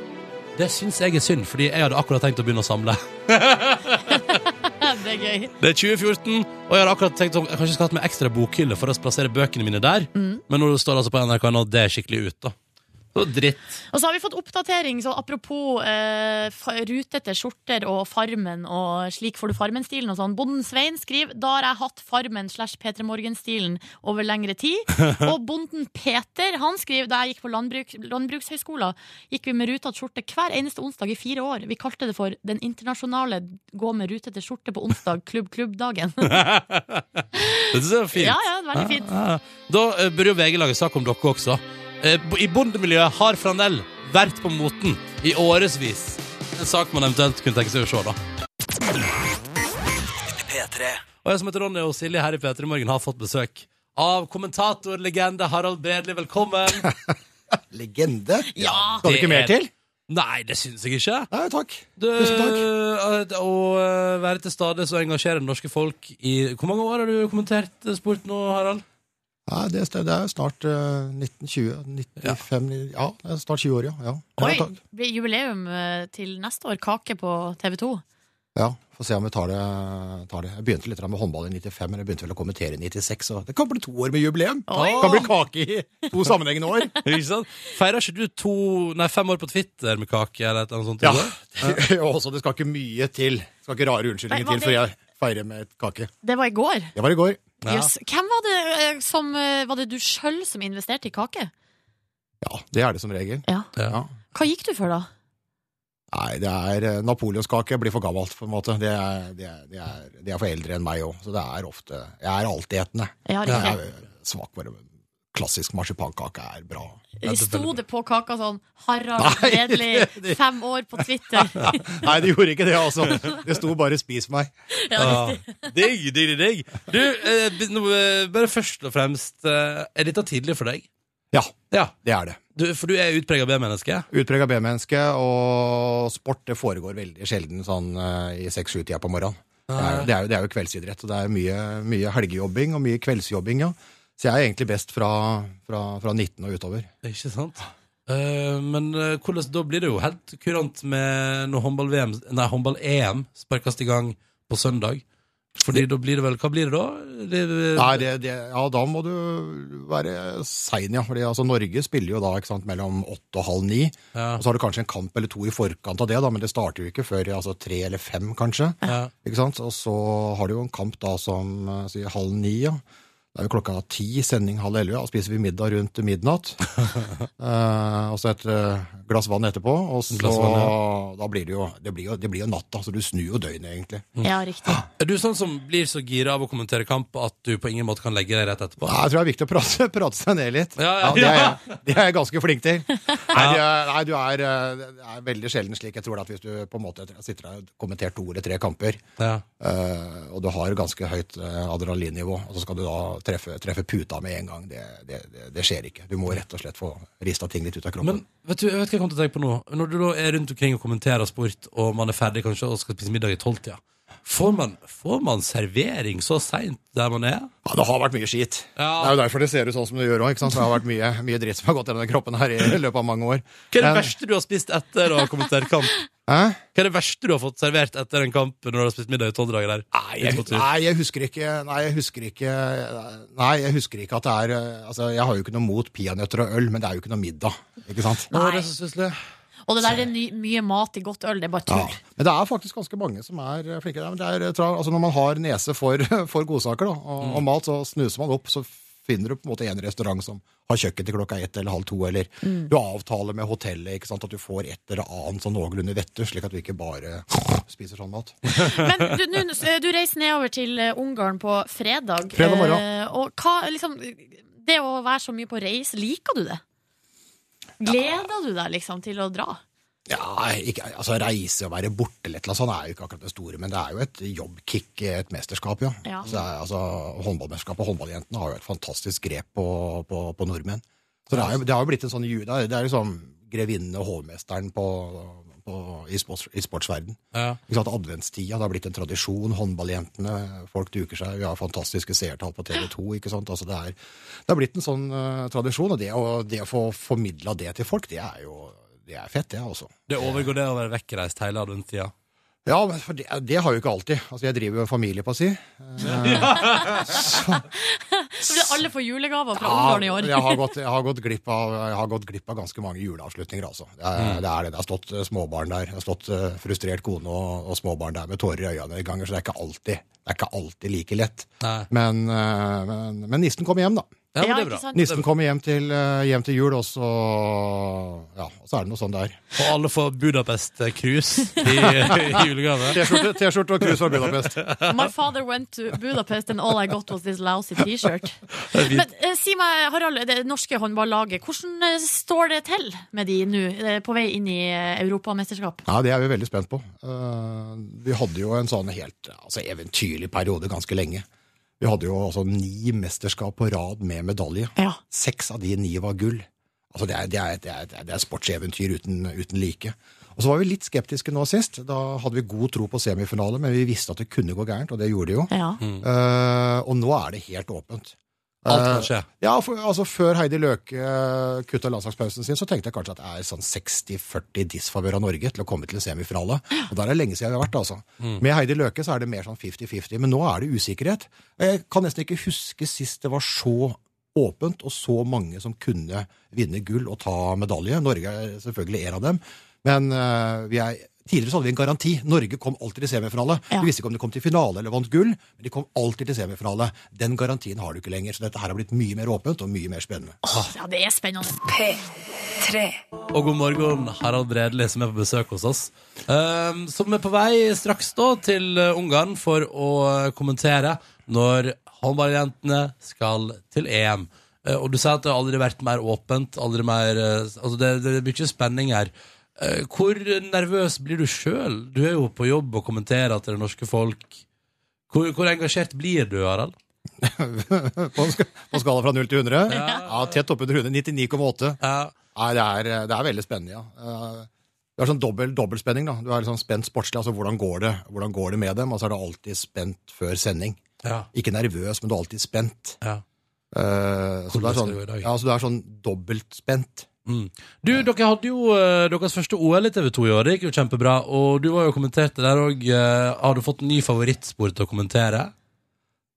Det syns jeg er synd, fordi jeg hadde akkurat tenkt å begynne å samle. *laughs* Det er gøy. Det er 2014, og jeg har akkurat tenkt sånn jeg kanskje skal ha med ekstra bokhylle for å plassere bøkene mine der. Men nå står det altså på NRK nå det er skikkelig ut, da. Det dritt. Og så har vi fått oppdatering, så apropos eh, rutete skjorter og Farmen og slik får du Farmen-stilen og sånn. Bonden Svein skriver da har jeg hatt Farmen slash P3 Morgen-stilen over lengre tid. *laughs* Og bonden Peter han skriver da jeg gikk på landbruk, landbrukshøyskolen, gikk vi med rutete skjorte hver eneste onsdag i fire år. Vi kalte det for Den internasjonale gå med rutete skjorte på onsdag, klubb-klubb-dagen. *laughs* *laughs* Det syns jeg var fint. ja, ja, veldig fint. Ja, ja. Da eh, bør jo VG lage sak om dere også. Eh, I bondemiljøet har flanell vært på moten i årevis. En sak man eventuelt kunne tenke seg å se, da. P3. Og jeg som heter Ronny og Silje her i P3 Morgen har fått besøk av kommentatorlegende Harald Bredli. Velkommen! *laughs* Legende? Ja! Skal det ikke mer til? Nei, det syns jeg ikke. Nei, takk. Du, Tusen takk. eh, Å eh, være til stede så engasjere norske folk i Hvor mange år har du kommentert sport nå, Harald? Nei, det, er- det er snart uh, 1920 95 Ja, det er snart 20 år, ja. ja. Oi, Ja, blir jubileum eh, til neste år. Kake på TV 2. ja, Får se om vi tar det, tar det. Jeg begynte litt med håndball i 95, men jeg begynte vel å kommentere i 96, så det kan bli to år med jubileum. Oi. Det kan bli kake i to sammenhengende år. *laughs* Ikke sant? Feirer ikke du to, nei, fem år på Twitter med kake eller et eller annet sånt? Ja. ja. *laughs* Også, det skal ikke mye til. Det skal ikke rare unnskyldninger til for jeg feirer med et kake. Det var i går. Det var i går. Ja. Yes. Hvem var det eh, som eh, Var det du sjøl som investerte i kake? Ja, det er det som regel. Ja. Ja. Hva gikk du for, da? Nei, det er eh, napoleonskake blir for gammelt, på en måte. Det er, det er, det er, det er for eldre enn meg òg, så det er ofte Jeg er altetende. Ja, Jeg er svak for det. Klassisk marsipankake er bra. Sto det på kaka sånn 'Harald Bredli, *laughs* fem år på Twitter'? *laughs* Nei, det gjorde ikke det, altså. Det sto bare 'spis meg'. *laughs* Ja, Ah, digg, digg, digg. Du, eh, eh, bare først og fremst, eh, er dette tidlig for deg? Ja, Ja. det er det. Du, for du er utprega B-menneske? Utprega B-menneske, og sport det foregår veldig sjelden sånn eh, i seks-sju-tida på morgenen. Det er, det, er jo, det er jo kveldsidrett, og det er mye, mye helgejobbing og mye kveldsjobbing, ja. Så jeg er egentlig best fra, fra, fra 19 og utover. Ikke sant? Uh, men uh, hvordan, da blir det jo helt kurant med når håndball-VM Nei, håndball-EM sparkes i gang på søndag. Fordi da blir det vel Hva blir det da? Det, Nei, det, det, ja, da må du være sein, ja. Fordi altså, Norge spiller jo da ikke sant, mellom åtte og halv ni. Ja. Og så har du kanskje en kamp eller to i forkant av det, da, men det starter jo ikke før altså, tre eller fem, kanskje. Ja. Ikke sant? Og så har du jo en kamp da som eh, sier halv ni, ja. Det er jo klokka ti, sending halv elleve, og spiser vi middag rundt midnatt. *laughs* eh, og så et eh, glass vann etterpå, og så vann, ja. da blir det jo det blir jo, det blir jo natta, så du snur jo døgnet, egentlig. Ja, riktig. Er du sånn som blir så gira av å kommentere kamp at du på ingen måte kan legge deg rett etterpå? Nei, jeg tror det er viktig å prate, *laughs* prate seg ned litt. Ja, ja, det, er, ja. jeg- det er jeg ganske flink til. *laughs* Nei, du er, nei, du er, eh, det er veldig sjelden slik. Jeg tror at hvis du på en måte sitter der og kommenterer to eller tre kamper, Ja. eh, og du har ganske høyt eh, adrenalinnivå, og så skal du da treffe, treffe puta med en gang, det, det, det, skjer ikke. Du må rett og slett få rista ting litt ut av kroppen. Men vet du, jeg vet hva jeg kom til å tenke på nå. Når du da er rundt omkring og kommenterer sport, og man er ferdig kanskje og skal spise middag i tolvtida, får, man- får man servering så seint der man er? Ja, det har vært mye skit. Ja. Det er jo derfor det ser ut sånn som det gjør òg. Det har vært mye, mye dritt som har gått gjennom den kroppen her i løpet av mange år. Hva er det verste du har spist etter å ha til kamp? Hæ? Hva er det verste du har fått servert etter en kamp når du har spist middag i tolv dager der? Nei jeg, nei, jeg husker ikke Nei, jeg husker ikke Nei, jeg husker ikke at det er eh, Altså, jeg har jo ikke noe mot peanøtter og øl, men det er jo ikke noe middag. Ikke sant? Det Nei. er så. Og det der er ny, mye mat i godt øl, det er bare Ja. tull. Men det er faktisk ganske mange som er eh, flinke. der, Men det er, eh, altså når man har nese for, *laughs* for godsaker da, og, og mat, så snuser man opp, så finner du på en måte en restaurant som har kjøkken til klokka ett eller halv to, eller du avtaler med hotellet ikke sant, at du får et eller annet sånn noenlunde vettug, slik at du ikke bare *laughs* spiser sånn mat. *laughs* Men du, du, du reiser nedover til eh, Ungarn på fredag. Fredag morgen. eh, Og hva, liksom, det å være så mye på reis, liker du det? Gleder du deg liksom til å dra? Ja, ikke, altså Reise og være borte eller noe sånt er jo ikke akkurat det store, men det er jo et jobbkick, et mesterskap, ja. Ja. Så det er, altså, Håndballmesterskapet og håndballjentene har jo et fantastisk grep på, på, på nordmenn. Så det, er jo, det har jo blitt en sånn det er liksom grevinnen og hovmesteren på, på, i, sports, i sportsverden. Ja. Sant? Adventstida, det har blitt en tradisjon. Håndballjentene, folk duker seg. Vi har fantastiske seertall på TV 2. ikke sant? Altså det, er, det har blitt en sånn uh, tradisjon, og det, å- det å få formidla det til folk, det er jo det er fett, det, altså. Det overgår det å være vekkreist hele adventstida. Ja, for det, det har jo ikke alltid. Altså, Jeg driver jo familie, på å si. Eh, så, Så blir alle får julegaver fra ungdommen i år. jeg, har gått, jeg, har gått glipp av, jeg har gått glipp av ganske mange juleavslutninger, altså. Det er, det er det. Det har stått eh, småbarn der. Det har stått eh, frustrert kone og, og småbarn der med tårer i øynene i ganger, så det er ikke alltid, det er ikke alltid like lett. Men, men, men nissen kom hjem, da. Ja, men Ja, det er bra. sant? Nissen kommer hjem til, eh, hjem til jul, og så, ja, og så er det noe sånn der. Og alle får Budapest-cruise i, *laughs* i julegave. T-skjorte og cruise fra Budapest. *laughs* My father went to Budapest and all I got was this lousy T-shirt. Men eh, si meg, Harald, det norske håndballaget, hvordan eh, står det til med de nå, eh, på vei inn i Europamesterskap? Ja, det er vi veldig spent på. Uh, vi hadde jo en sånn helt altså, eventyrlig periode ganske lenge. Vi hadde jo altså ni mesterskap på rad med medalje. Ja. Seks av de ni var gull. Altså, det er, det er, det er, det er sportseventyr uten, uten like. Og så var vi litt skeptiske nå sist. Da hadde vi god tro på semifinale, men vi visste at det kunne gå gærent, og det gjorde det jo. Ja. Eh, og nå er det helt åpent. Alt kan Eh, skje. Ja, for, altså Før Heidi Løke uh, kutta landslagspausen sin, så tenkte jeg kanskje at det er sånn 60-40 disfavør av Norge til å komme til en semifinale. Og der er det lenge siden vi har vært, altså. Med Heidi Løke så er det mer sånn 50-50, men nå er det usikkerhet. Jeg kan nesten ikke huske sist det var så åpent og så mange som kunne vinne gull og ta medalje. Norge er selvfølgelig en av dem, men uh, vi er Tidligere så hadde vi en garanti. Norge kom alltid til semifinale. Ja. Vi visste ikke om de kom til finale eller vant gull, men de kom alltid til semifinale. Den garantien har du ikke lenger, så dette her har blitt mye mer åpent og mye mer spennende. Åh, ja, det er spennende. P3. Og god morgen, Harald Bredli, som er på besøk hos oss. Um, som er på vei straks da til uh, Ungarn for å uh, kommentere når håndballjentene skal til EM. Uh, og du sier at det har aldri vært mer åpent. Aldri mer, altså det, det er mye spenning her. Uh, hvor nervøs blir du sjøl? Du er jo på jobb og kommenterer til det norske folk. Hvor, hvor engasjert blir du, Harald? *laughs* på, sk- på skala fra 0 til 100? Ja, tett oppunder 100. 99,8. Ja. Nei, det er, det er veldig spennende, ja. Det Du har sånn dobbel, dobbeltspenning, da. Du er liksom spent sportslig, altså hvordan går det, hvordan går det med dem? Og så er du alltid spent før sending. Ja. Ikke nervøs, men du er alltid spent. ja. Uh, så, du er sånn, det ja, så du er sånn dobbelt spent. Mm. Du, dere hadde jo eh, deres første OL i TV 2 i år. Det gikk jo kjempebra. Og du var jo kommentert kommenterte der òg. har du fått en ny favorittspor til å kommentere?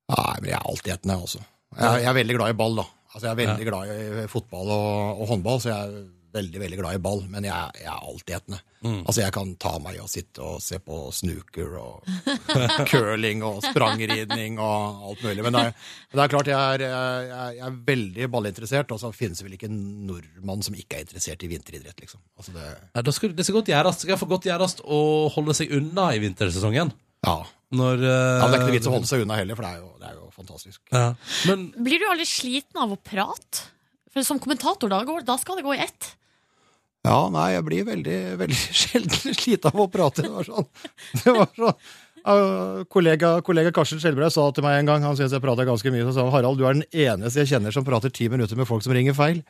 Nei, men jeg er altetende, altså. Jeg, jeg er veldig glad i ball, da. Altså, jeg er veldig glad i fotball og, og håndball, så jeg veldig, veldig glad i ball. Men jeg, jeg er altetende. Altså, jeg kan ta meg i å sitte og se på snooker og *laughs* curling og sprangridning og alt mulig. Men det er, det er klart, jeg er, jeg, er- veldig ballinteressert, og så finnes det vel ikke en nordmann som ikke er interessert i vinteridrett, liksom. Altså, det, Nei, da skal, det skal godt gjøres. Det skal godt gjøres å holde seg unna i vintersesongen. ja. Når, uh, ja. Det er ikke noe vits å holde seg unna heller, for det er jo, det er jo fantastisk. Ja. Men Blir du aldri sliten av å prate? For som kommentator, da, går, da skal det gå i ett. Ja, nei, jeg blir veldig, veldig *laughs* sjelden sliten av å prate. Det var sånn, det var sånn uh, kollega, kollega Karsten Skjelbreid sa til meg en gang, han syntes jeg prata ganske mye, så sa han, Harald, du er den eneste jeg kjenner som prater ti minutter med folk som ringer feil.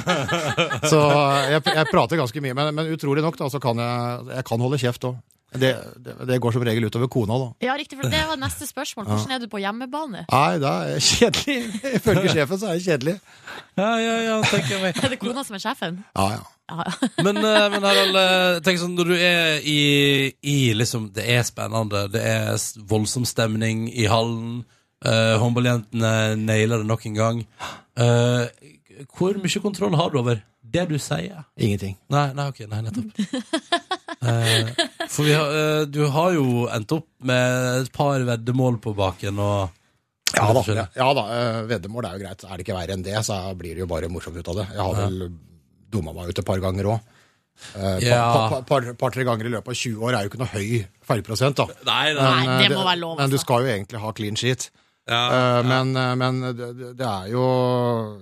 *laughs* så jeg, jeg prater ganske mye, men, men utrolig nok da, så kan jeg, jeg kan holde kjeft også. Det, det, det går som regel utover kona da. Ja, riktig, for Det var neste spørsmål. Hvordan er du på hjemmebane? Nei, det er kjedelig. *laughs* Ifølge sjefen så er det kjedelig. Ja, ja, ja, tenker jeg meg. *laughs* Er det kona som er sjefen? Ja, ja. Ja, ja. *laughs* Men, eh, men Harald, eh, tenk sånn, når du er i, i liksom Det er spennende, det er voldsom stemning i hallen, uh, håndballjentene nailer det nok en gang. Uh, hvor mye kontroll har du over det du sier? Ingenting. Nei, nei, ok, nei, nettopp. Eh, for vi har, eh, du har jo endt opp med et par veddemål på baken og Ja da, ja, ja, da eh, veddemål er jo greit. Er det ikke verre enn det, så blir det jo bare morsomt ut av det. Jeg har vel dumma meg ut et par ganger òg. Et Ja. par, par, par-tre ganger i løpet av 20 år er jo ikke noe høy feilprosent, da. Nei, Nei, Men, det eh, må være lov, Men du altså. skal jo egentlig ha clean sheet. Ja, Eh, Men, men det, det- det er jo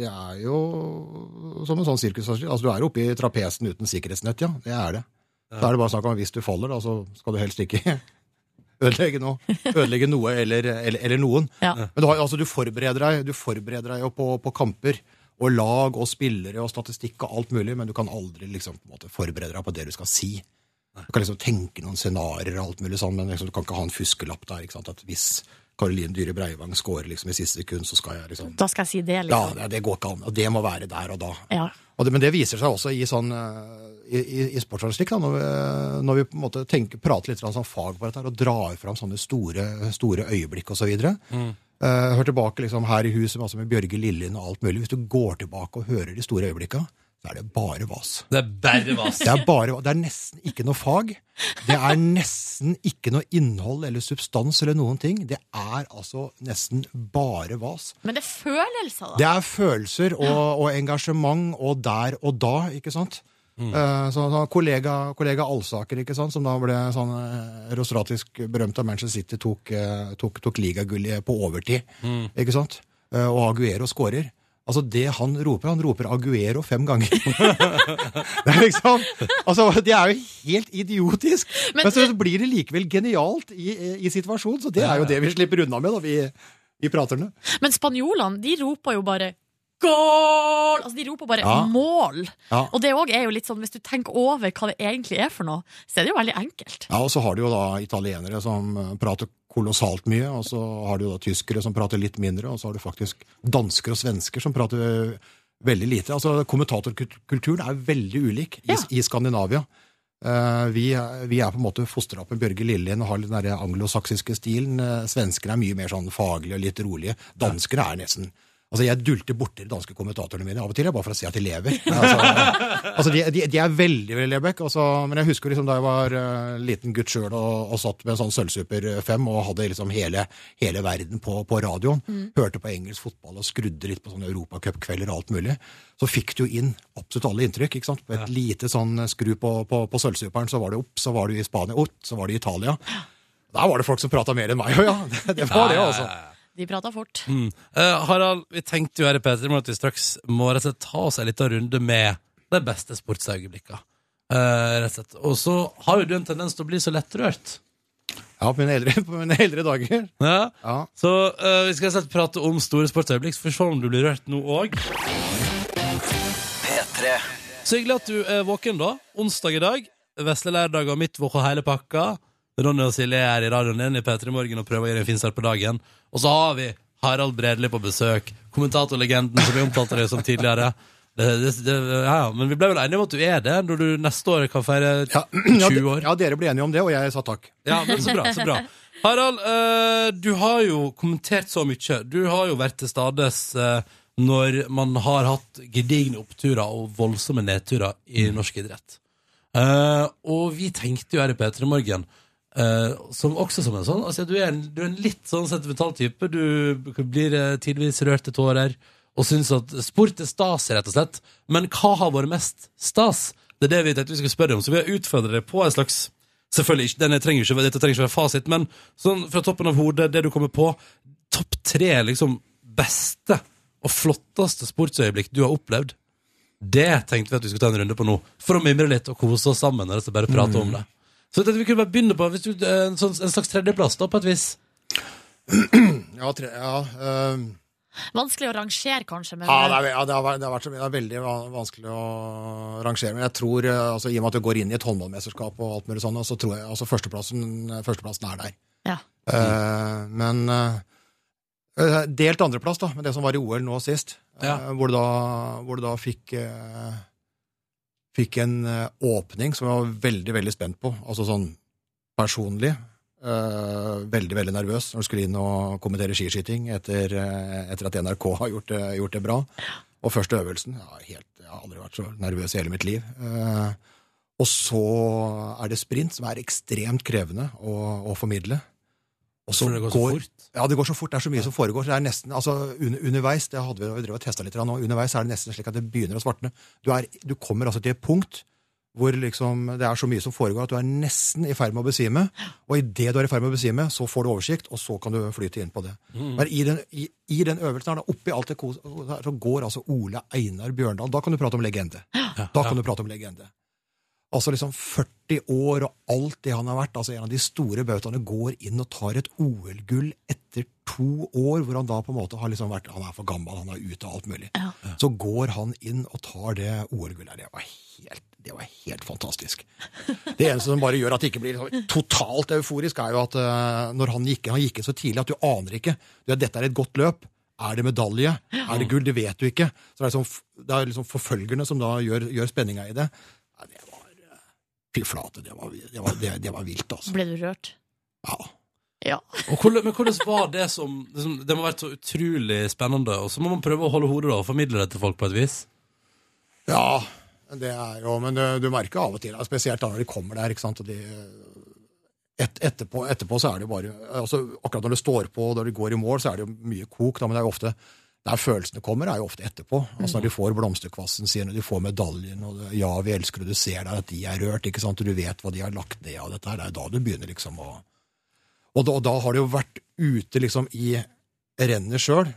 Det er jo som en sånn sirkusartist. Altså, du er jo oppe i trapesen uten sikkerhetsnett, ja. Det er det. Da er det bare snakk om at hvis du faller, da, så skal du helst ikke *laughs* ødelegge noe, ødelegge noe eller, eller, eller noen. Ja. Men du, har, altså, du, forbereder deg, du forbereder deg jo på, på kamper og lag og spillere og statistikk og alt mulig, men du kan aldri liksom, på en måte, forberede deg på det du skal si. Du kan liksom tenke noen scenarioer og alt mulig sånn, men liksom, du kan ikke ha en fuskelapp der. ikke sant? At hvis Karoline Dyhre Breivang scorer liksom, i siste sekund, så skal jeg liksom Da skal jeg si det, Ja, liksom. det, det går ikke an. Og det må være der og da. Ja. Det, men det viser seg også i, sånn, eh, i, i, i sportsjournalistikk, når vi, når vi på en måte tenker, prater litt sånn fag på dette og drar fram sånne store, store øyeblikk osv. Så, videre. Eh, hør tilbake liksom her i huset altså med Bjørge Lillien og alt mulig. Hvis du går tilbake og hører de store øyeblikka, så er det bare vas. Det er bare vas. Det er, bare, det er nesten ikke noe fag. Det er nesten ikke noe innhold eller substans eller noen ting. Det er altså nesten bare vas. Men det er følelser, da. Det er følelser og, og engasjement og der og da, ikke sant? Mm. så, så kollega, kollega Alsaker, ikke sant, som da ble sånn eh, rostratisk berømt av Manchester City, tok, eh, tok, tok ligagullet på overtid, ikke sant? Eh, og Aguero skårer. Altså Det han roper, han roper Aguero fem ganger. *laughs* det er liksom Altså, det er jo helt idiotisk. Men- Men, så blir det likevel genialt i, i situasjonen, så det er jo det vi slipper unna med, da, vi. Men spanjolene, de roper jo bare Goal! Altså, de roper bare Ja. mål. Ja. Og det òg er jo litt sånn, hvis du tenker over hva det egentlig er for noe, så er det jo veldig enkelt. Ja, og så har du jo da italienere som eh, prater kolossalt mye, og så har du da tyskere som prater litt mindre, og så har du faktisk dansker og svensker som prater veldig lite. Altså, Kommentatorkulturen er veldig ulik i, Ja. i Skandinavia. Uh, vi, vi er på en måte fostra opp med Bjørge Lillien og har den anglosaksiske stilen. Uh, Svenskene er mye mer sånn faglige og litt rolige. Danskere er nesten Altså, Jeg dulter borti de danske kommentatorene mine av og til, bare for å se at de lever. Altså, *laughs* altså de, de, de er veldig veldig lebekk. Altså, men jeg husker liksom da jeg var uh, liten gutt sjøl og, og satt med en sånn Sølvsuper 5 og hadde liksom hele, hele verden på, på radioen. Hørte på engelsk fotball og skrudde litt på sånne europacupkvelder og alt mulig. Så fikk du inn absolutt alle inntrykk. ikke sant? På et lite sånn skru på, på, på Sølvsuperen, så var det opp, så var du i Spania, opp, så var du i Italia. Da var det folk som prata mer enn meg, og ja. Det, *laughs* det var det, altså. De prata fort. Mm. Eh, Harald, vi tenkte jo her i P3 at vi straks må rett og slett ta oss en liten runde med de beste sportsøyeblikkene. Eh, rett og slett. Og så har jo du en tendens til å bli så lettrørt. Ja, på mine eldre, *laughs* på mine eldre dager. Ja? Ja. Så eh, vi skal rett og slett prate om store sportsøyeblikk, så får vi se om du blir rørt nå òg. Så hyggelig at du er våken, da. Onsdag i dag. Vesle lærdag og midtvåk og hele pakka. Ronny og Silje er i radioen din i P3 Morgen og prøver å gjøre en fin start på dagen. Og så har vi Harald Bredli på besøk. Kommentatorlegenden som vi omtalte deg som tidligere. Det, det, det, ja, ja. Men vi ble vel enige om at du er det når du neste år kan feire *clears throat* 20 år? ja, dere ble enige om det, og jeg sa takk. Ja, men så bra, så bra. Harald, eh, du har jo kommentert så mye. Du har jo vært til stades eh, når man har hatt gedigne oppturer og voldsomme nedturer i norsk idrett. Eh, og vi tenkte jo her i P3 Morgen eh, som, også som en sånn altså, du, er en, du er en litt sånn sentimental type. Du blir eh, tidvis rørt til tårer og syns at sport er stas, rett og slett. Men hva har vært mest stas? Det er det vi tenkte vi skulle spørre om, så vi har utfordret deg på en slags Selvfølgelig denne trenger ikke, dette trenger ikke være fasit, men sånn fra toppen av hodet, det du kommer på Topp tre liksom beste og flotteste sportsøyeblikk du har opplevd. Det tenkte vi at vi skulle ta en runde på nå, for å mimre litt og kose oss sammen. Og bare prate om det. Så jeg tenkte vi kunne bare begynne på hvis du, en, sånn, en slags tredjeplass, da, på et vis. *clears throat* Ja, tre, ja, um. Vanskelig å rangere, kanskje. Men ja, det, er, ja det, har, vært- det, har vært, det er veldig vanskelig å rangere. Men jeg tror, eh, altså, i og med at du går inn i et håndballmesterskap og alt mulig sånn, så tror jeg altså førsteplassen, førsteplassen er der. ja. Uh, men uh, delt andreplass, da, med det som var i OL nå sist. Ja. Uh, hvor, du da, da fikk eh, Fikk en eh, åpning som jeg var veldig, veldig spent på. Altså sånn personlig. Uh, veldig, veldig nervøs når du skulle inn og kommentere skiskyting etter, eh, etter at NRK har gjort det, gjort det bra. Og første øvelsen ja, helt, Jeg har aldri vært så nervøs i hele mitt liv. Uh, og så er det sprint, som er ekstremt krevende å, å formidle. Og så det går så fort. Ja, det går så fort. Det er så mye som foregår. så Det er nesten, altså un, Underveis det hadde vi, vi drev og testet litt nå, underveis er det nesten slik at det begynner å svartne. Du, er, du kommer altså til et punkt hvor liksom det er så mye som foregår at du er nesten i ferd med å besvime. Og idet du er i ferd med å besvime, så får du oversikt, og så kan du flyte inn på det. Men i den, i, i den øvelsen her, da, oppi alt det kos, så går altså Ole Einar Bjørndal. Da kan du prate om legende. Da kan du prate om legende. Altså liksom 40 år og alt det han har vært. altså En av de store bautaene går inn og tar et OL-gull etter to år, hvor han da på en måte har liksom vært Han er for gammel, han er ute og alt mulig. Så går han inn og tar det OL-gullet. Det var helt det var helt fantastisk. Det eneste som bare gjør at det ikke blir liksom totalt euforisk, er jo at eh, når han gikk inn, han gikk inn så tidlig at du aner ikke. Du, dette er et godt løp. Er det medalje? Er det gull? Det vet du ikke. Så det er, liksom, det er liksom forfølgerne som da gjør, gjør spenninga i det. Ja, det var eh, Fy flate, det var, det var, det, det var vilt, altså. Ble du rørt? Ja. Ja. Og hvordan, men hvordan var det som liksom, Det må ha vært så utrolig spennende, og så må man prøve å holde hodet da og formidle det til folk på et vis. Ja, det er jo Men du, du merker av og til, spesielt da når de kommer der, ikke sant, og de et, etterpå, etterpå så er det jo bare altså Akkurat når det står på, og når du går i mål, så er det jo mye kok, da, men det er jo ofte der følelsene kommer, er jo ofte etterpå. Altså Når de får blomsterkvassen sin, og de får medaljen, og det, 'ja, vi elsker', og du ser der at de er rørt, ikke sant, og du vet hva de har lagt ned av dette her. Det er da du begynner liksom å Og da, og da har det jo vært ute liksom i rennet sjøl.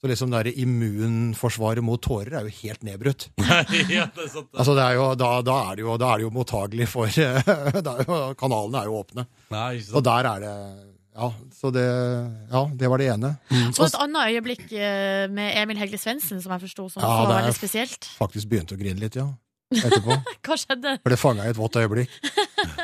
Så liksom det immunforsvaret mot tårer er jo helt nedbrutt. *laughs* ja, det er sant. Altså det er jo, da, da, er det jo, da er det jo mottagelig for *laughs* da er jo, Kanalene er jo åpne. Nei, ikke Og der er det Ja, så det, ja, det var det ene. Så et annet øyeblikk eh, med Emil Hegle Svendsen, som jeg forsto som Ja, var det veldig spesielt. Faktisk begynte å grine litt, ja. Etterpå. *laughs* Hva skjedde? For det fanga i et vått øyeblikk. *laughs*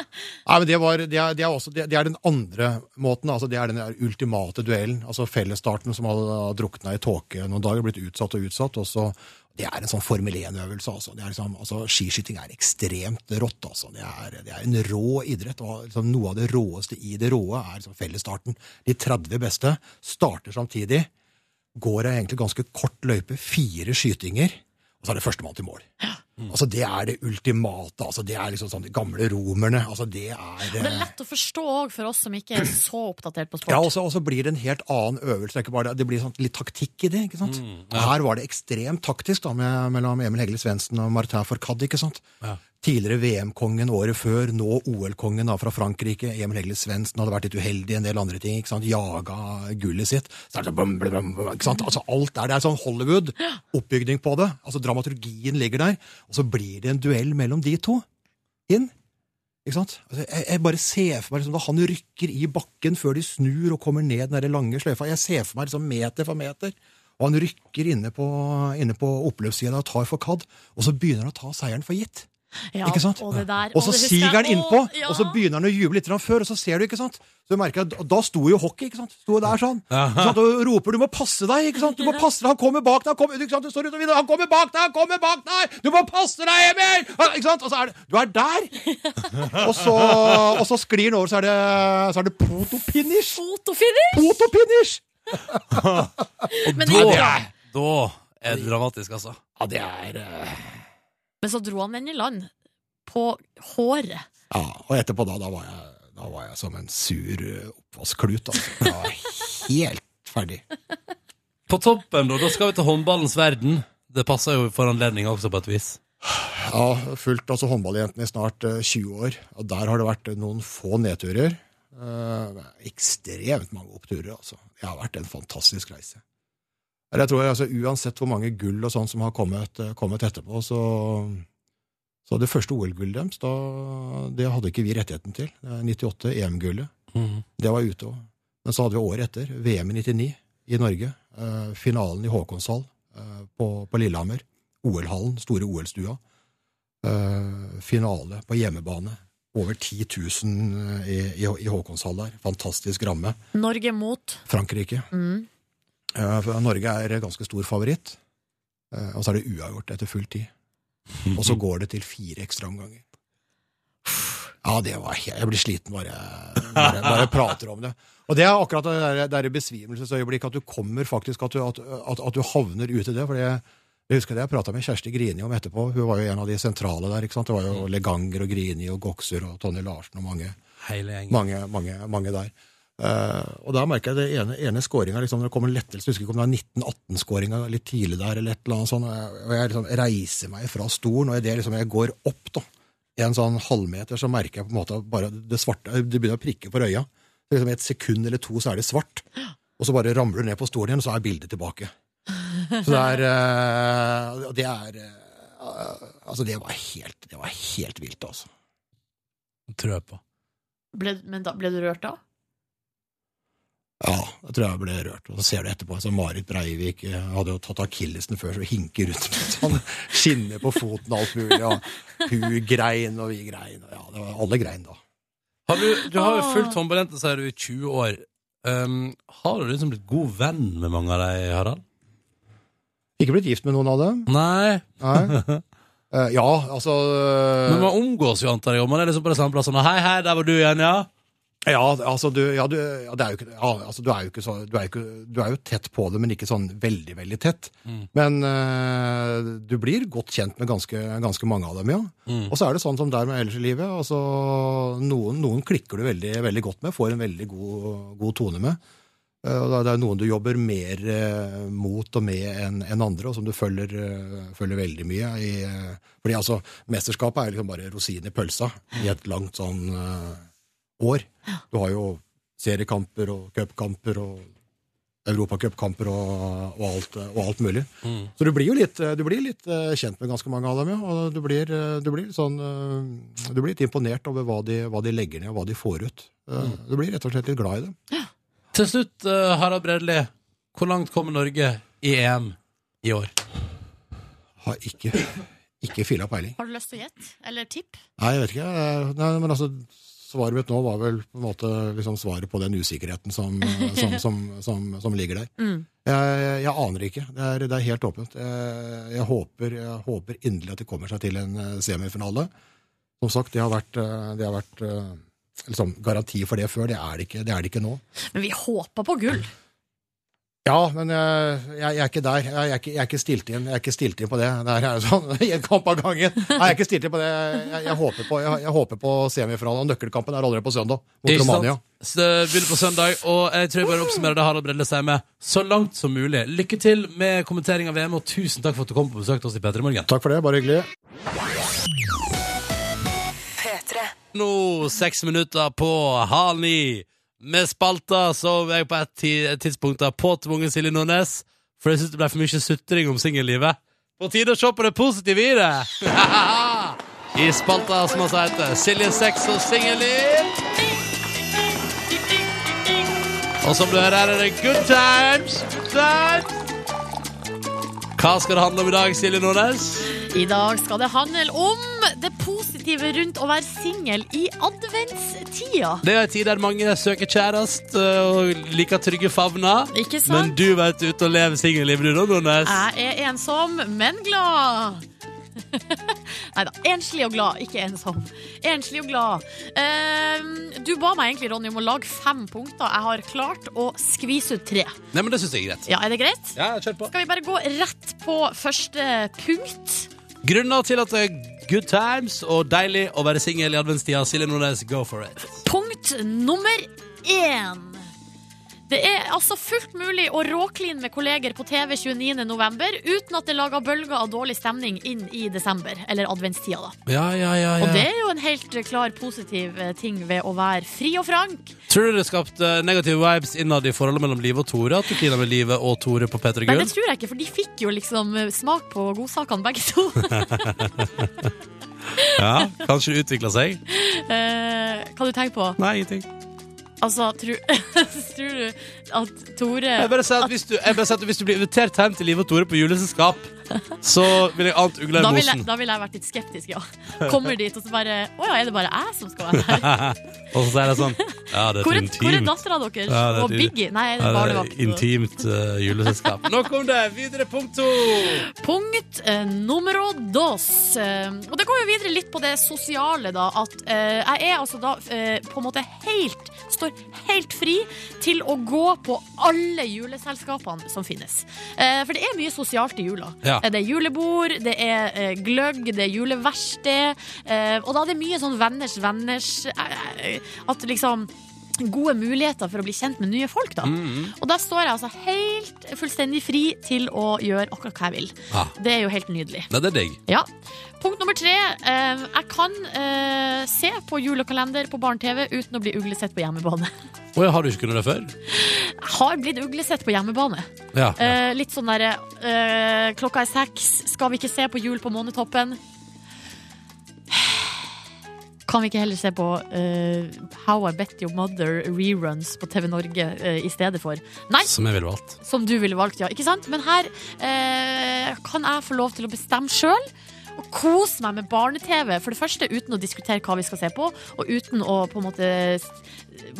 Nei, men det, var, det, er, det, er også, det, er den andre måten. altså Det er den ultimate duellen. altså Fellesstarten som hadde drukna i tåke noen dager, blitt utsatt og utsatt. og så det er en sånn Formel 1-øvelse. Altså. Liksom, altså, skiskyting er ekstremt rått. Altså. Det, er, det er en rå idrett. og liksom, Noe av det råeste i det råe er liksom, fellesstarten. De 30 beste starter samtidig. Går ei egentlig ganske kort løype, fire skytinger, og så er det førstemann til mål. Altså, Det er det ultimate. altså Det er liksom sånn de gamle romerne. altså Det er Det er eh, lett å forstå òg for oss som ikke er så oppdatert på sport. ja, og så- blir det en helt annen øvelse. Det, er ikke bare det, det blir sånn litt taktikk i det. ikke sant? Og Her var det ekstremt taktisk da, med, mellom Emil Hegle Svendsen og Martin Forkad, ikke sant? Ja. Tidligere VM-kongen året før, nå OL-kongen fra Frankrike. Emil Hegle Svendsen hadde vært litt uheldig en del andre ting. ikke sant? Jaga gullet sitt. Sånn, bum, bum, bum, ikke sant? Altså Alt der, det er sånn Hollywood-oppbygning på det. Altså Dramaturgien ligger der. Og så blir det en duell mellom de to inn. Ikke sant? Altså, jeg, jeg bare ser for meg liksom, da han rykker i bakken før de snur og kommer ned den der lange sløyfa. Jeg ser for meg liksom meter for meter. Og han rykker inne på, inne på oppløpssida og tar for kadd. Og så begynner han å ta seieren for gitt. Ja, ikke sant? Og, det der, Og så det husker siger han innpå, ja. og så begynner han å juble litt grann før, og så ser du, ikke sant? Så du merker at Da sto jo hockey, ikke sant? Sto der sånn. Og roper 'du må passe deg', ikke sant? Du må passe deg, han kommer bak deg, han kommer, ikke sant? Du står ute og vinner, han kommer bak deg, han kommer bak deg! Du må passe deg, Emil! Ikke sant? Og så er det Du er der! *laughs* Og så, og så sklir han over, så er det, så er det potopinish! Fotofinish! Potopinish! *laughs* og Da, da er det dramatisk, altså. Ja, det er eh, men så dro han den i land. På håret. Ja, og etterpå da, da var jeg, da var jeg som en sur eh, oppvaskklut. Altså. Jeg var helt ferdig. På toppen, da, da skal vi til håndballens verden. Det passer jo for anledninga også, på et vis. Ja, fulgt altså håndballjentene i snart uh, 20 år, og der har det vært eh, noen få nedturer. Uh, ekstremt mange oppturer, altså. Det har vært en fantastisk reise. Eller Jeg tror altså, Uansett hvor mange gull og sånn som har kommet, eh, kommet etterpå, så, så det første OL-gullet deres, da, det hadde ikke vi rettigheten til. Er 98, EM-gullet. Det var ute òg. Men så hadde vi året etter, VM i 99 i Norge. Eh, finalen i Håkonshall eh, på, på Lillehammer. OL-hallen, store OL-stua. Eh, finale på hjemmebane. Over 10 000 i, i, i Håkonshall der. Fantastisk ramme. Norge mot. Frankrike. Mm. Eh, Norge er ganske stor favoritt. Eh, og så er det uavgjort etter full tid. *laughs* Og så går det til fire ekstraomganger. Ja, det var helt Jeg blir sliten bare bare, bare prater om det. Og det er akkurat det der, der besvimelsesøyeblikket, at du kommer faktisk At du, at, at, at du havner ut i det. for det jeg husker det jeg prata med Kjersti Grini om etterpå. Hun var jo en av de sentrale der. ikke sant? Det var jo Leganger og Grini og Goksur og Tonje Larsen og mange mange, mange, mange der. Eh, og da merker jeg det ene, ene skåringa liksom, når det kommer en lettelse. Jeg husker ikke om det er 1918-skåringa litt tidlig der, eller et eller annet sånt. Og jeg, liksom reiser meg fra stolen, og idet liksom jeg går opp da, en sånn halvmeter, så merker jeg på en måte bare det svarte Det begynner å prikke for øya. Så liksom I et sekund eller to så er det svart, og så bare ramler du ned på stolen igjen, og så er bildet tilbake. Så det er eh, Det er eh, Altså, det var helt, det var helt vilt, altså. Tror jeg på. Ble, men da, ble du rørt da? Ja, jeg tror jeg ble rørt. Og så ser du etterpå så Marit Breivik eh, hadde jo tatt akillesen før, så hinker rundt med sånn *laughs* skinner på foten og alt mulig. Og hun grein, og vi grein. Og ja, det var alle grein da. Har du, du har jo fulgt håndballjenter, sier du, i 20 år. Um, har du liksom blitt god venn med mange av dem, Harald? Ikke blitt gift med noen av dem. Nei. Nei. Uh, *laughs* ja, altså uh... Men man omgås jo, antar jeg. Man er liksom på det samme plass. Hei, hei, der var du igjen, ja? Ja, altså, du, ja, du, ja, det er jo ikke, ja, altså, du er jo ikke så du er, ikke, du er jo tett på det, men ikke sånn veldig, veldig tett. Men uh, du blir godt kjent med ganske, ganske mange av dem, ja. Og så er det sånn som der med ellers i livet. Altså, noen, noen klikker du veldig, veldig godt med, får en veldig god, god tone med. Uh, Det er noen du jobber mer uh, mot og med enn en andre, og som du følger, følger veldig mye i. fordi altså, mesterskapet er liksom bare rosinen i pølsa i et langt sånn år. Du har jo seriekamper og cupkamper og europacupkamper og, og, alt, og alt mulig. Så du blir jo litt, du blir litt eh, kjent med ganske mange av dem, ja. Og du blir, eh, du blir, sånn, eh, du blir litt imponert over hva de, hva de legger ned, og hva de får ut. Mm. Du blir rett og slett litt glad i dem. Til slutt, Harald Bredli, hvor langt kommer Norge i EM i år? Har ikke, ikke filla peiling. Har du lyst til å gjette? Eller tipp? Nei, jeg vet ikke. Nei, men altså, svaret mitt nå var vel på en måte liksom svaret på den usikkerheten som, *laughs* som, som, som, som ligger der. Mm. Jeg, jeg, aner ikke. Det er, det er helt åpent. Jeg, jeg, håper, jeg håper inderlig at de kommer seg til en eh, semifinale. Som sagt, det har vært, eh, det har vært eh, liksom, garanti for det før. Det er det ikke, det er det ikke nå. Men vi håper på gull. Ja, men jeg, jeg, er ikke der. Jeg, er ikke, jeg er ikke stilt inn Jeg er ikke stilt inn på det. Det er sånn *laughs* i en kamp av gangen. Nei, jeg er ikke stilt inn på det. Jeg, jeg, håper på, jeg, jeg håper på semifinalen. og Nøkkelkampen er allerede på søndag mot Ikke? Romania. Så det begynner på søndag, og jeg tror jeg bare oppsummerer det Harald Bredle sier med så langt som mulig. Lykke til med kommentering av VM, og tusen takk for at du kom på besøk til oss i P3 Morgen. Takk for det. Bare hyggelig. Nå seks minutter på halv ni. Med spalta som jeg på et tidspunkt har påtvunget Silje Nordnes, for jeg syns det ble for mye sutring om singellivet. På tide å se på det positive i det! *laughs* I spalta som altså heter Silje sex og singelliv. Og som du hører, her er det good times. Good times. Hva skal det handle om i dag, Silje Nordnes? I dag skal det handle om det positive rundt å være singel i adventstida. Det er en tid der mange søker kjærest øh, og liker trygge favner. Ikke sant? Men du vet ute og lever singellivet, du, da, Nordnes. Jeg er ensom, men glad. Nei da. Enslig og glad, ikke ensom. Enslig og glad. Ehm, du ba meg egentlig, Ronny, om å lage fem punkter. Jeg har klart å skvise ut tre. Nei, men det syns jeg er greit. Ja, Er det greit? Ja, kjør på. Skal vi bare gå rett på første punkt? Grunner til at det er good times og deilig å være singel i adventstida. Silje Nordnes, go for it. Punkt nummer én. Det er altså fullt mulig å råkline med kolleger på TV 29. november uten at det lager bølger av dårlig stemning inn i desember, eller adventstida, da. Ja, ja, ja, Og det er jo en helt klar positiv eh, ting ved å være fri og frank. Tror du det skapte negative vibes innad i forholdet mellom Live og Tore? At du klina med Live og Tore på P3 Nei, det tror jeg ikke, for de fikk jo liksom eh, smak på godsakene, begge to. *laughs* Ja, Kanskje det utvikla seg? *laughs* Eh, hva du tenker på? Nei, ingenting. Altså, tror, *laughs* tror du at Tore Jeg bare sier at hvis du, jeg bare sier at hvis du blir invitert hjem til Live og Tore på juleselskap, så vil jeg ant ugla i da ville jeg, mosen. da ville jeg vært litt skeptisk, ja. Kommer dit, og så bare Å ja, er det bare jeg som skal være her? *laughs* Og så sier jeg sånn Ja, det er Hvor et er, hvor er intimt dattera deres? Ja, det er og et- Biggie? Nei, det ja, er det barnevakt. er intimt uh, juleselskap. Nok om det. Videre punkt to. Punkt eh, numero dos. Eh, og det går jo videre litt på det sosiale, da. At eh, jeg er altså da eh, på en måte helt Står helt fri til å gå på alle juleselskapene som finnes. Eh, for det er mye sosialt i jula. Ja. Eh, Det er julebord, det er eh, gløgg, det er juleverksted. Eh, og da er det mye sånn venners venners At liksom Gode muligheter for å bli kjent med nye folk, da. Og da står jeg altså helt fullstendig fri til å gjøre akkurat hva jeg vil. Ah. Det er jo helt nydelig. Nei, det er digg. Ja. Punkt nummer tre. Eh, jeg kan eh, se på julekalender på barne-TV uten å bli uglesett på hjemmebane. Ja, har du ikke kunnet det før? Jeg har blitt uglesett på hjemmebane. Ja. Eh, litt sånn derre eh, Klokka er seks, skal vi ikke se på Jul på månetoppen? Kan vi ikke heller se på uh, How I Bet Your Mother reruns på TV Norge uh, i stedet for? Nei, Som jeg ville valgt. som du ville valgt, ja. Ikke sant? Men her uh, kan jeg få lov til å bestemme sjøl. Og kose meg med barne-TV. For det første uten å diskutere hva vi skal se på, og uten å på en måte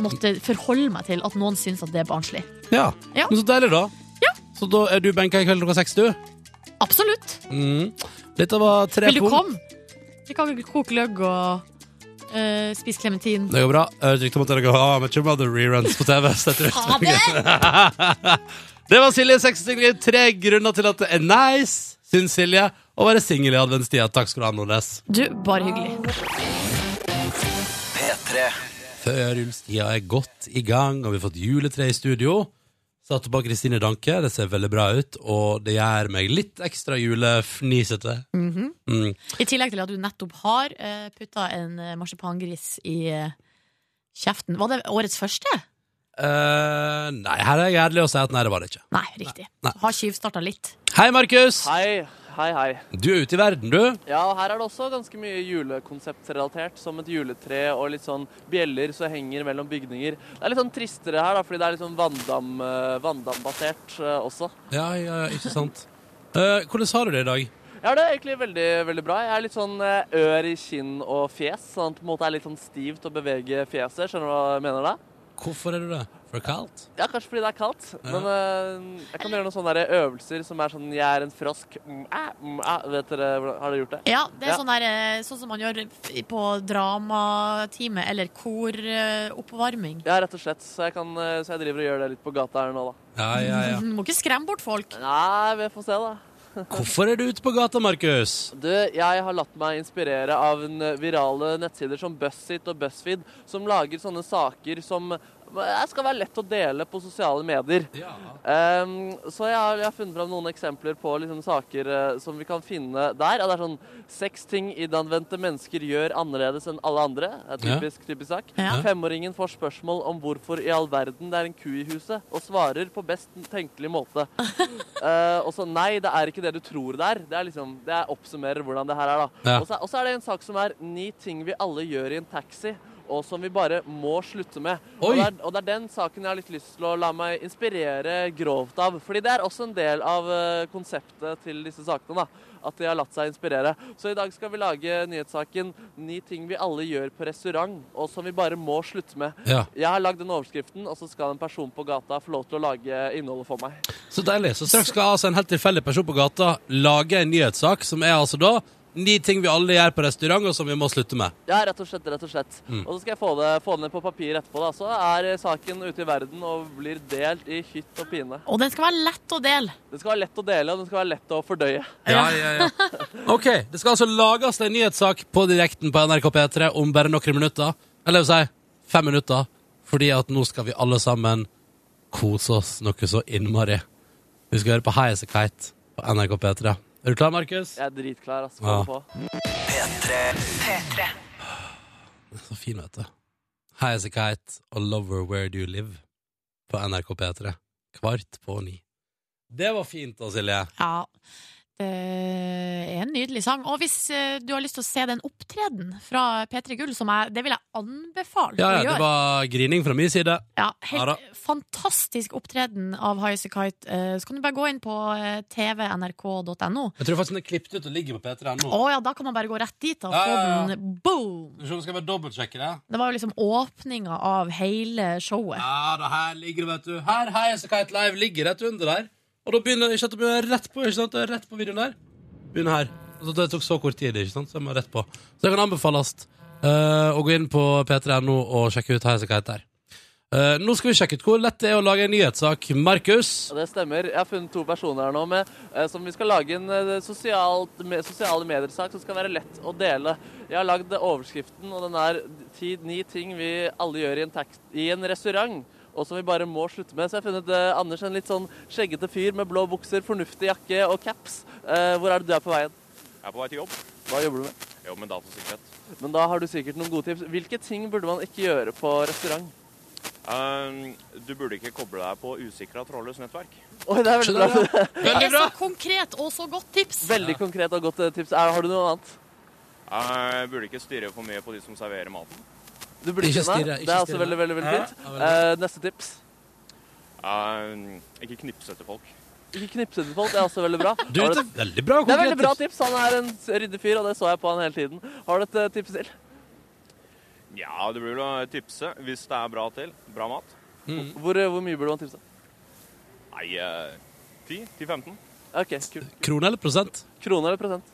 måtte forholde meg til at noen syns at det er barnslig. Ja. Ja. Men så deilig, da. Ja. Så da er du benka i kveld klokka seks, du? Absolutt. Mm. Dette var tre Vil du komme? Vi kan koke løgg og eh, spis klementin. Det går bra. Jeg rykte om at dere har mye Mother reruns på TV. Så jeg tror Fader! det var Silje 60 Tre grunner til at det er nice, syns Silje, å være singel i adventstida. Takk skal du ha, Nordnes. Du, bare hyggelig. P3. Før julestida er godt i gang, og vi har fått juletre i studio. Satt på Kristine Danke, det ser veldig bra ut, og det gjør meg litt ekstra julefnisete. Mhm. mm. I tillegg til at du nettopp har uh, putta en eh, marsipangris i uh, kjeften. Var det årets første? Uh, nei, her er jeg ærlig og sier at nei, det var det ikke. Nei, riktig. Nei. Har tjuvstarta litt. Hei, Markus! Hei, hei, hei. Du er ute i verden, du. Ja, og her er det også ganske mye julekonseptrelatert, som et juletre og litt sånn bjeller som henger mellom bygninger. Det er litt sånn tristere her, da, fordi det er litt sånn vanndam, eh, vanndambasert eh, også. Ja, ja, ikke sant. Eh, hvordan har du det i dag? Jeg har det egentlig veldig, veldig bra. Jeg er litt sånn eh, ør i kinn og fjes, sånn at det på en måte er litt sånn stivt å bevege fjeset. Skjønner du hva jeg mener da? Hvorfor er du det? For det er kaldt? Ja, kanskje fordi det er kaldt. Men uh, jeg kan gjøre noen sånne der øvelser som er sånn Jeg er en frosk. Mm, æ, mm. Vet dere, hvordan- Har dere gjort det? Ja, det er Ja. Sånn, der, eh, sånn som man gjør på dramatime eller koroppvarming. Ja, rett og slett. Så jeg, kan, eh, så jeg driver og gjør det litt på gata her nå, da. Ja, ja, ja. *laughs* Du må ikke skremme bort folk. Nei, vi får se, da. Hvorfor er du ute på gata, Markus? Du, jeg har latt meg inspirere av virale nettsider som BuzzIt og BuzzFeed, som lager sånne saker som eh, skal være lett å dele på sosiale medier. Ehm, så jeg har, jeg har funnet fram noen eksempler på liksom, saker uh, som vi kan finne der. Og det er sånn seks ting innadvendte mennesker gjør annerledes enn alle andre. Det er Ja. typisk, typisk sak. Ja. Femåringen får spørsmål om hvorfor i all verden det er en ku i huset, og svarer på best tenkelig måte. uh, *laughs* og så nei, det er ikke det du tror det er. Det er liksom, det er oppsummerer hvordan det her er, da. Ja. Og så og så er det en sak som er ni ting vi alle gjør i en taxi. Og som vi bare må slutte med. Og det, er, og det er den saken jeg har litt lyst til å la meg inspirere grovt av. Fordi det er også en del av eh, konseptet til disse sakene. da, At de har latt seg inspirere. Så i dag skal vi lage nyhetssaken 'Ni ting vi alle gjør på restaurant', og som vi bare må slutte med. Ja, Jeg har lagd den overskriften, og så skal en person på gata få lov til å lage innholdet for meg. Så deilig. Så straks skal altså en helt tilfeldig person på gata lage en nyhetssak som er altså da ni ting vi alle gjør på restaurant, og som vi må slutte med. Ja, rett og slett. rett Og slett. Mm. Og så skal jeg få det, få det ned på papir etterpå. da. Så er saken ute i verden og blir delt i hytt og pine. Og den skal være lett å dele. Den skal være lett å dele, og den skal være lett å fordøye. Ja, ja, ja. Ok, det skal altså lages en nyhetssak på direkten på NRK P3 om bare noen minutter. Eller jeg vil si fem minutter. Fordi at nå skal vi alle sammen kose oss noe så innmari. Vi skal høre på High As A Kite på NRK P3. Er du klar, Markus? Jeg er dritklar. altså. Ja. Kom på. P3. Så fin, vet du. High As A Kite og Lover Where Do You Live på NRK P3. Kvart på ni. Det var fint da, Silje. Ja. Det er en nydelig sang. Og hvis eh, du har lyst til å se den opptreden fra P3 Gull, som jeg, det vil jeg anbefale Ja, å ja, det gjøre. var grining fra min side. Ja, Ja helt da. fantastisk opptreden av High As A Kite. Eh, Så kan du bare gå inn på eh, tvnrk.no. Jeg tror faktisk den er klippet ut og ligger på P3 Å ennå. ja, da kan man bare gå rett dit og Ja, få ja, ja. den boom! Skal vi bare dobbeltsjekke det? Det var jo liksom åpninga av hele showet. Ja, det her ligger det, vet du. Her High As A Kite Live ligger rett under der. Og da begynner ikke sant, begynner rett på, ikke sant? Rett på videoen der. Begynner her. Altså, det tok så kort tid, ikke sant? Så jeg må rett på. Så det kan anbefales eh, å gå inn på p3.no og sjekke ut High As A Kite der. Eh, nå skal vi sjekke ut hvor lett det er å lage en nyhetssak. Markus. Det stemmer. Jeg har funnet to personer her nå med, eh, som vi skal lage en eh, sosialt, med, sosiale medier-sak som skal være lett å dele. Jeg har lagd overskriften, og den er ti, ni ting vi alle gjør i en, tax, i en restaurant. Og som vi bare må slutte med. Så jeg har funnet eh, Anders, en litt sånn skjeggete fyr med blå bukser, fornuftig jakke og caps. Eh, hvor er det du er på veien? Jeg er på vei til jobb. Hva jobber du med? Jeg jobber med datasikkerhet. Men da har du sikkert noen gode tips. Hvilke ting burde man ikke gjøre på restaurant? Um, du burde ikke koble deg på usikra trådløst nettverk. Oi, det er veldig bra. *laughs* Det er så konkret og så godt tips! Veldig konkret og godt eh, tips. Er, har du noe annet? Uh, burde ikke styre for mye på de som serverer maten. Du burde Ikke stirre, Det er også veldig, veldig, veldig fint. ja, veldig Eh, neste tips. Uh, ikke knipse etter folk. Ikke knipse til folk, det er også veldig bra. *laughs* Du, det er veldig bra det er veldig bra tips. Han er en ryddig fyr, og det så jeg på han hele tiden. Har du et eh, tips til? Ja, du burde å tipse hvis det er bra til. Bra mat. Mm. Hvor, eh, hvor mye burde man tipse? Nei, uh, 10 til 15. Ok, kult. Krone eller prosent? Krone eller prosent?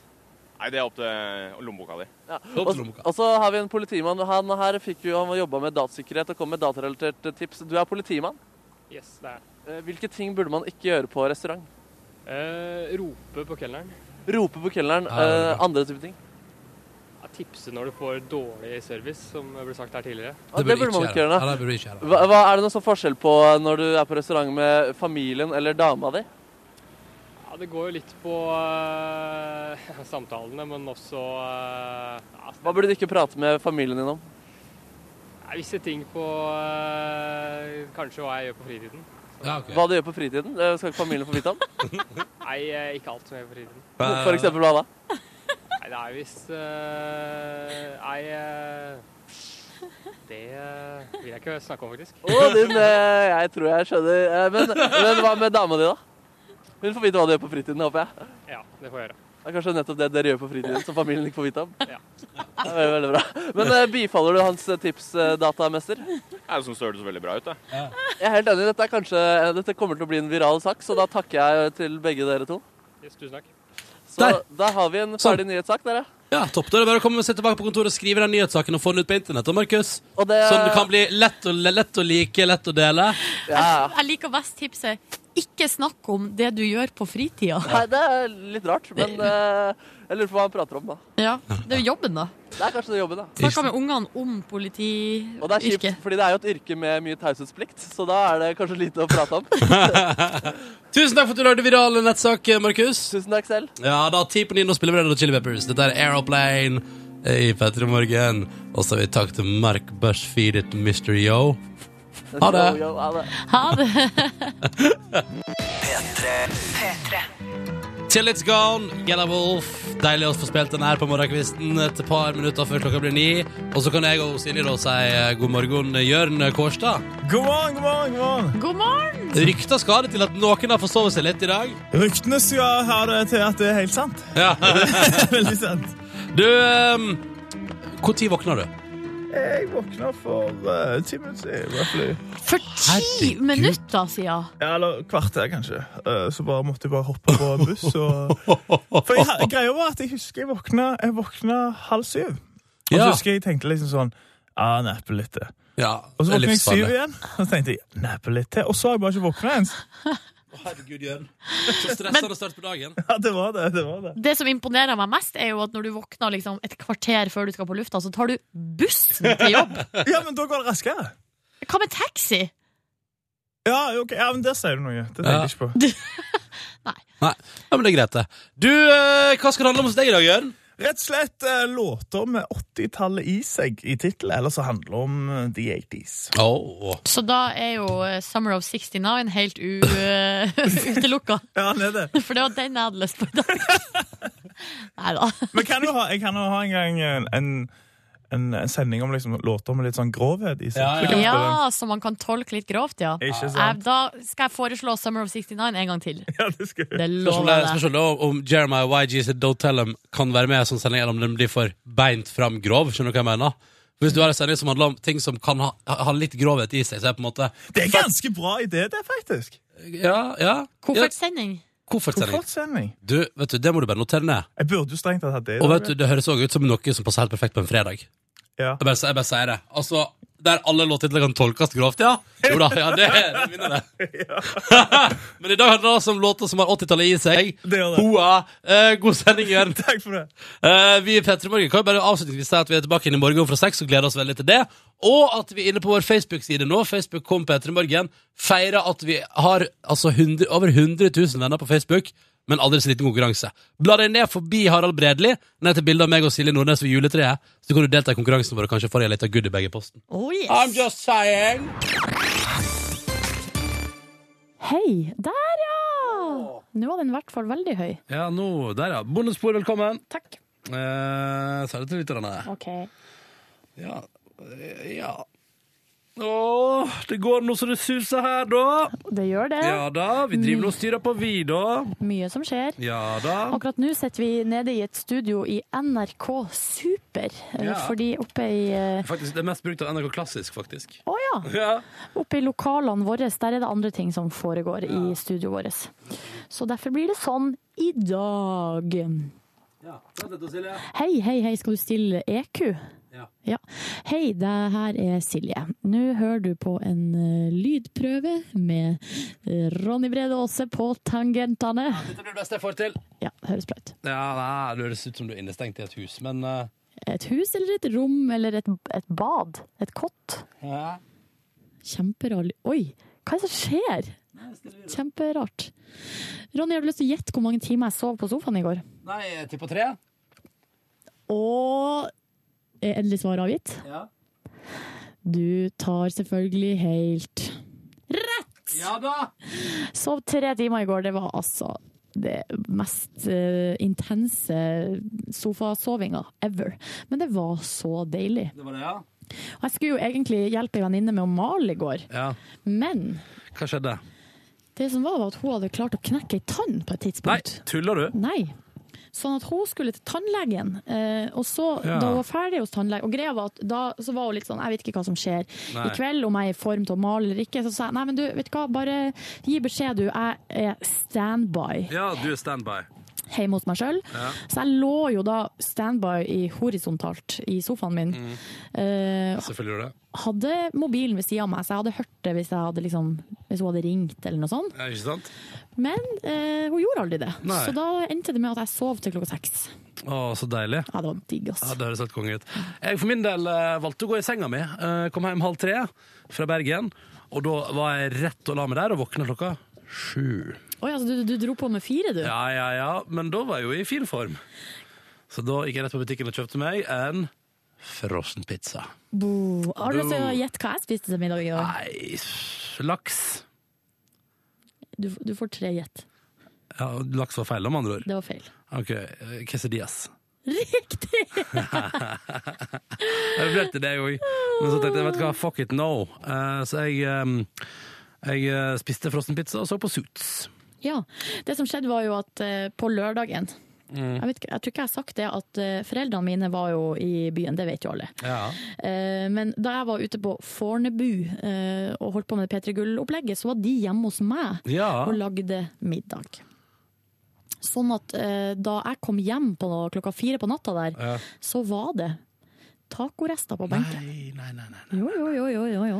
Nei, det er opp til lommeboka di. Ja. Og, lommeboka. og så har vi en politimann. Han her fikk jo, han jobba med datasikkerhet og kom med datarelaterte tips. Du er politimann. Yes, det er det. Eh, Hvilke ting burde man ikke gjøre på restaurant? Eh, rope på kelneren. Rope på kelneren. Det er eh, andre type ting. Ja, tipse når du får dårlig service, som ble sagt her tidligere. Ja, det burde man ikke gjøre. Ja, det burde ikke gjøre. Hva, hva Er det noen sånn forskjell på når du er på restaurant med familien eller dama di? Ja, Det går jo litt på eh, samtalene, men også eh, ja, Hva burde du ikke prate med familien din om? Nei, Visse ting på eh, kanskje hva jeg gjør på fritiden. Ja, okay. Hva du gjør på fritiden? Det skal ikke familien få vite om? *laughs* Nei, eh, ikke alt som jeg gjør på fritiden. For eksempel hva da? Nei, det er visst uh, Nei eh, Det eh, vil jeg ikke snakke om, faktisk. Å, din, eh, jeg tror jeg skjønner. Eh, Men, men hva med dama di, da? Hun får vite hva du gjør på fritiden, håper jeg. Ja, det får jeg gjøre. Det er kanskje nettopp det dere gjør på fritiden, som familien ikke får vite om. Ja. Det er veldig, veldig bra. Men eh, bifaller du hans eh, tips, eh, datamester? Jeg syns det hørtes veldig bra ut. Det. Jeg er helt enig. Dette, er kanskje, dette kommer til å bli en viral sak, så da takker jeg til begge dere to. Yes, tusen takk. Så Der. da har vi en ferdig nyhetssak, dere. Ja, topp. Da er det bare å komme seg tilbake på kontoret og skrive den nyhetssaken og få den ut på internett. Og Markus, Og det, Sånn det kan bli lett å, lett å like, lett å dele. ja. Jeg liker best tipset ikke snakk om det du gjør på fritida. Nei, det er litt rart, men eh, jeg lurer på hva han prater om, da. Ja, det er jo jobben, da. Det er kanskje det jobben, da. Snakka med ungene om politiyrket. Og det er kjipt, fordi det er jo et yrke med mye taushetsplikt, så da er det kanskje lite å prate om. *laughs* Tusen takk for at du lagde viral nettsak, Markus. Tusen takk selv. Ja, da ti på ni nå spiller vi Red Hot Chili Peppers. Dette er Aeroplane i Petter og morgen. Og så har vi takk til Mark Bushfeed it Mr. Yo. Ha det. Ha det. P3. Till it's gone, Gella Wolf. Deilig å få spilt den her på morgenkvisten et par minutter før klokka blir ni. Og så kan jeg og Silje da si eh, god morgen, Jørn Kårstad. God morgen, god morgen, god morgen. God morgen! Rykter skal det til at noen har forsovet seg litt i dag. Ryktene skal ha det til at det er helt sant. Ja. *laughs* Veldig sant. Du, um, hvor tid våkner du? Jeg våkna for uh, ti minutter siden, roughly. For ti Herregud. minutter siden. Ja, eller kvarter, kanskje. Uh, så bare måtte jeg bare hoppe på en buss. Og... *laughs* For jeg, greia var at jeg husker jeg våkna, jeg våkna halv syv. Og så Ja. husker jeg jeg tenkte liksom sånn Ja, neppe litt til. Ja, Og så det er våkna jeg syv igjen, og så tenkte jeg neppe litt til. Og så har jeg bare ikke våkna igjen. *laughs* Herregud, Jørn. Så stressende start på dagen. Ja, det var det. det var det. Det som imponerer meg mest, er jo at når du våkner liksom et kvarter før du skal på lufta, så tar du bussen til jobb. *laughs* Ja, men da går det raskere. Hva med taxi? Ja, ok, ja, men der sier du noe. Det tenkte Ja. jeg ikke på. *laughs* Nei, ja, men det er greit, det. Du, eh, hva skal det handle om hos deg i dag, Jørn? Rett og slett eh, låter med 80-tallet i seg i tittelen, eller så handler det om eh, the 80s. Oh. Så da er jo eh, Summer of 69 helt u, uh, *laughs* utelukka. Ja, han er det. For det var den jeg hadde lyst på i dag. *laughs* Nei da. Men kan jo ha, jeg kan jo ha en gang en, en, en, en sending om liksom, låter med litt sånn grovhet i seg. Ja, ja. Ja, så man kan tolke litt grovt, ja. Ikke Eh? Da skal jeg foreslå Summer of 69 en gang til. *laughs* Ja, det skal. Det Spørsmålet lover er- jeg. spørsmålet om Jeremiah YG sitt Don't Tell Them kan være med i en sånn sending, eller om den blir for beint fram grov. Skjønner du hva jeg mener? Hvis du har en sending som handler om ting som kan ha, ha litt grovhet i seg, så er det på en måte Det er ganske bra idé, det, faktisk. Ja, ja. Koffertsending. ja Koffertsending. Koffertsending. Du, vet du, det må du bare notere ned. Jeg burde jo strengt tatt hatt det. Og vet du, det høres også ut som noe som passer helt perfekt på en fredag. Ja. Jeg bare, jeg bare sier det. Altså, der alle låttitler kan tolkes grovt, ja. Jo da, ja, det, det minner det. *laughs* Men i dag handler det altså om låter som har 80-tallet i seg. Det det. Hoa. Eh, god sending, Jørn. *laughs* Takk for det. Eh, vi i Petremorgen. Morgen kan jo bare avslutningsvis si at vi er tilbake inn i morgen fra seks og gleder oss veldig til det. Og at vi er inne på vår Facebook-side nå, Facebook kom Petremorgen. i Morgen, feirer at vi har altså 100, over 100 000 venner på Facebook, men aldri så liten konkurranse. Bla deg ned forbi Harald Bredli, ned til bildet av meg og Silje Nordnes ved juletreet, så kan du delta i konkurransen vår og kanskje få deg litt av goodiebag i posten. Oh, yes. I'm just saying. Hei! Der, ja! Nå var den i hvert fall veldig høy. Ja, nå, der ja. Bondespor, velkommen. Takk. Eh, så er det til lytterne. Ok. Ja. eh, ja. Åh, det går nå så det suser her, da. Det gjør det. Ja da, vi driver og styrer på vi, da. Mye som skjer. Ja da. Akkurat nå sitter vi nede i et studio i NRK Super. eh, Ja. Fordi oppe i eh, Faktisk, Det mest brukt av NRK Klassisk, faktisk. Å ja! Ja. Oppe i lokalene våre, der er det andre ting som foregår i studioet vårt. Så derfor blir det sånn i dag. Ja. Hei, hei, hei, skal du stille EQ? Ja. Hei, det her er Silje. Nå hører du på en eh, lydprøve med eh, Ronny Brede Aase på tangentene. Dette blir det beste jeg får til. Ja, det høres bra ut. Ja, nei, Det høres ut som du er innestengt i et hus, men uh... Et hus eller et rom eller et, et bad? Et kott? ja. Kjemperar Oi, hva er det som skjer? Kjemperart. Ronny, har du lyst til å gjette hvor mange timer jeg sov på sofaen i går? Nei, jeg tipper tre. Og endelig svar avgitt? Ja. Du tar selvfølgelig helt rett! Ja da! Sov tre timer i går. Det var altså det mest uh, intense sofasovinga ever. Men det var så deilig. Det var det, ja? Og jeg skulle jo egentlig hjelpe ei venninne med å male i går, Ja. men Hva skjedde? det som var, var at hun hadde klart å knekke ei tann på et tidspunkt. Nei, tuller du? Nei. Sånn at hun skulle til tannlegen, eh, og så, Ja. da hun var ferdig hos tannlegen Og greia var at da så var hun litt sånn Jeg vet ikke hva som skjer Nei. i kveld, om jeg er i form til å male eller ikke. Så sa jeg nei, men du, vet du hva, bare gi beskjed, du. Jeg er standby Ja, du er standby. Hjemme hos meg sjøl. Ja. Så jeg lå jo da standby i horisontalt i sofaen min. Mm. Uh, Selvfølgelig gjorde det. hadde mobilen ved sida av meg, så jeg hadde hørt det hvis, hadde liksom, hvis hun hadde ringt eller noe sånt. Ja, ikke sant? Men uh, hun gjorde aldri det. Nei. Så da endte det med at jeg sov til klokka seks. Å, så deilig. Ja, det var digg, ass. Ja, Det høres helt konge ut. Jeg for min del uh, valgte å gå i senga mi. Kom hjem halv tre fra Bergen. Og da var jeg rett og la meg der og våkna klokka sju. Oi, altså, du, du dro på med fire, du? Ja, ja, ja. Men da var jeg jo i fin form. Så da gikk jeg rett på butikken og kjøpte meg en frossenpizza. Bo. Har du lyst til å gjette hva jeg spiste til middag i dag? Nei, laks. Du, du får tre gjett. Ja, laks var feil, om andre ord. Det var feil. Ok, eh, quesadillas. Riktig! Jeg *laughs* vurderte det òg, men så tenkte jeg vet du hva, fuck it, no. Eh, så jeg, eh, jeg spiste frossenpizza og så på Suits. Ja. Det som skjedde, var jo at eh, på lørdagen Mm. jeg, vet, ikke- jeg tror ikke jeg har sagt det, at eh, foreldrene mine var jo i byen, det vet jo alle. Ja. Eh, Men da jeg var ute på Fornebu eh, og holdt på med det P3 Gull-opplegget, så var de hjemme hos meg Ja. og lagde middag. Sånn at eh, da jeg kom hjem på klokka fire på natta der, Ja. så var det tacorester på benken. Nei, nei, nei. nei. Jo, jo, jo, jo, jo, jo.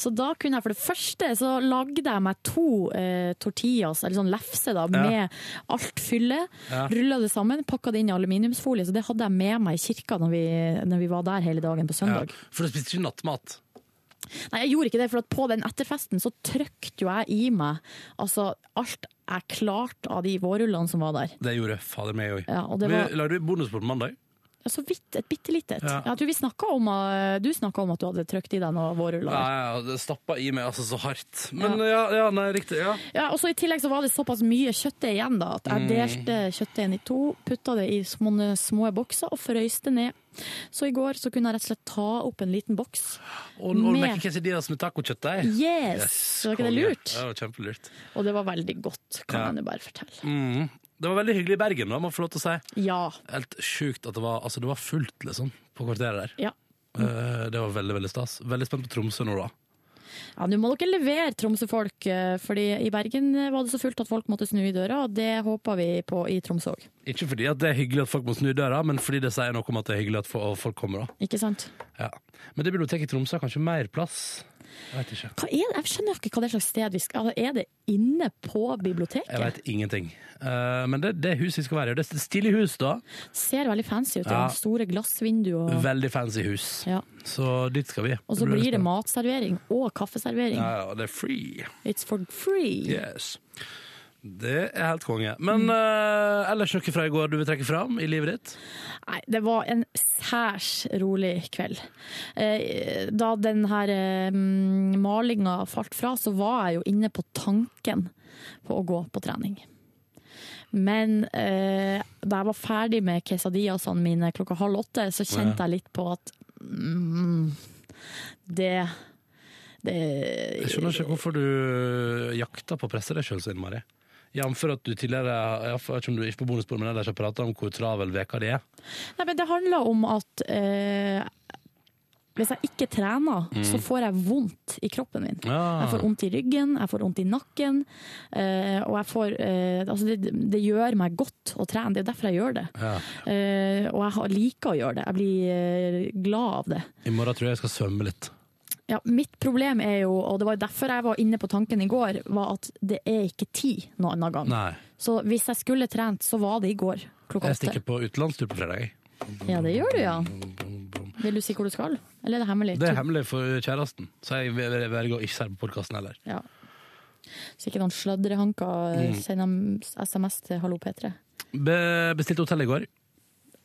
Så da kunne jeg for det første så lagde jeg meg to eh, tortillas, eller sånn lefse da, Ja. med alt fylle. Ja. Rulla det sammen, pakka det inn i aluminiumsfolie, så det hadde jeg med meg i kirka når vi, når vi var der hele dagen på Ja. søndag. For du spiste ikke nattmat. Nei, jeg gjorde ikke det, for at på den etterfesten så trykte jo jeg i meg altså, alt jeg klarte av de vårrullene som var der. Det gjorde fader meg òg. Ja, var- Vi lagde bonusbord på mandag. Ja, så vidt, et bitte lite et. Ja. Om, eh, du snakka om at du hadde trykt i deg noe vårruller. Ja, ja, det stappa i meg altså så hardt. Men ja, ja nei, riktig. ja. Ja, og så I tillegg så var det såpass mye kjøttdeig igjen da, at jeg Mm. delte kjøttdeigen i to, putta det i små, små bokser og frøys det ned. Så i går så kunne jeg rett og slett ta opp en liten boks Og, og med quesadillas med tacokjøttdeig. Yes! Var ikke det lurt? Ja, det var kjempelurt. Og det var veldig godt, kan Ja. jeg bare fortelle. Mm. Det var veldig hyggelig i Bergen, da, må jeg få lov til å si. Ja. Helt sjukt at det var, altså, det var fullt, liksom, på kvarteret der. Ja. Eh, det var veldig, veldig stas. Veldig spent på Tromsø nå, da. Ja, Nå må dere levere Tromsø-folk, eh, fordi i Bergen var det så fullt at folk måtte snu i døra, og det håper vi på i Tromsø òg. Ikke fordi at det er hyggelig at folk må snu døra, men fordi det sier noe om at det er hyggelig at fo- folk kommer. da. Ikke sant? Ja. Men det biblioteket i Tromsø har kanskje mer plass? Jeg vet ikke. Er? Jeg skjønner ikke hva det er slags sted vi skal altså, Er det inne på biblioteket? Jeg vet ingenting. Uh, men det, det huset vi skal være i. Det er stilig hus, da. Ser veldig fancy ut. Ja. Ja. Store glassvinduer. Og, Veldig fancy hus. ja. Så dit skal vi. og så blir det matservering og kaffeservering. Ja, ja, det er free. It's for free. Yes. Det er helt konge. Men uh, ellers noe fra i går du vil trekke fram i livet ditt? Nei, det var en særs rolig kveld. Eh, Da den her eh, malinga falt fra, så var jeg jo inne på tanken på å gå på trening. Men eh, da jeg var ferdig med quesadillasene mine klokka halv åtte, så kjente Ja. jeg litt på at mm, det, det Jeg skjønner ikke hvorfor du jakter på å presse deg sjøl så innmari. Jf. at du tidligere jeg vet ikke om du er ikke på bonusbord, men ellers har prata om hvor travel veka di er. Nei, men det handler om at eh, hvis jeg ikke trener, Mm. så får jeg vondt i kroppen min. Ja. Jeg får vondt i ryggen, jeg får vondt i nakken, eh, og jeg får eh, Altså, det, det gjør meg godt å trene. Det er derfor jeg gjør det. Ja. Eh, og jeg liker å gjøre det. Jeg blir eh, glad av det. I morgen tror jeg jeg skal svømme litt. Ja, mitt problem er jo, og det var derfor jeg var inne på tanken i går, var at det er ikke tid noen annen gang. Nei. Så hvis jeg skulle trent, så var det i går klokka Jeg åtte. stikker på utenlandstur på fredag. jeg. Ja, det gjør du, ja. Vil du si hvor du skal? Eller er det hemmelig? Det er hemmelig for kjæresten, så jeg velger å ikke det på podkasten heller. Ja. Så ikke noen sladrehanker Mm. sender SMS til Hallo P3. Be bestilte hotell i går.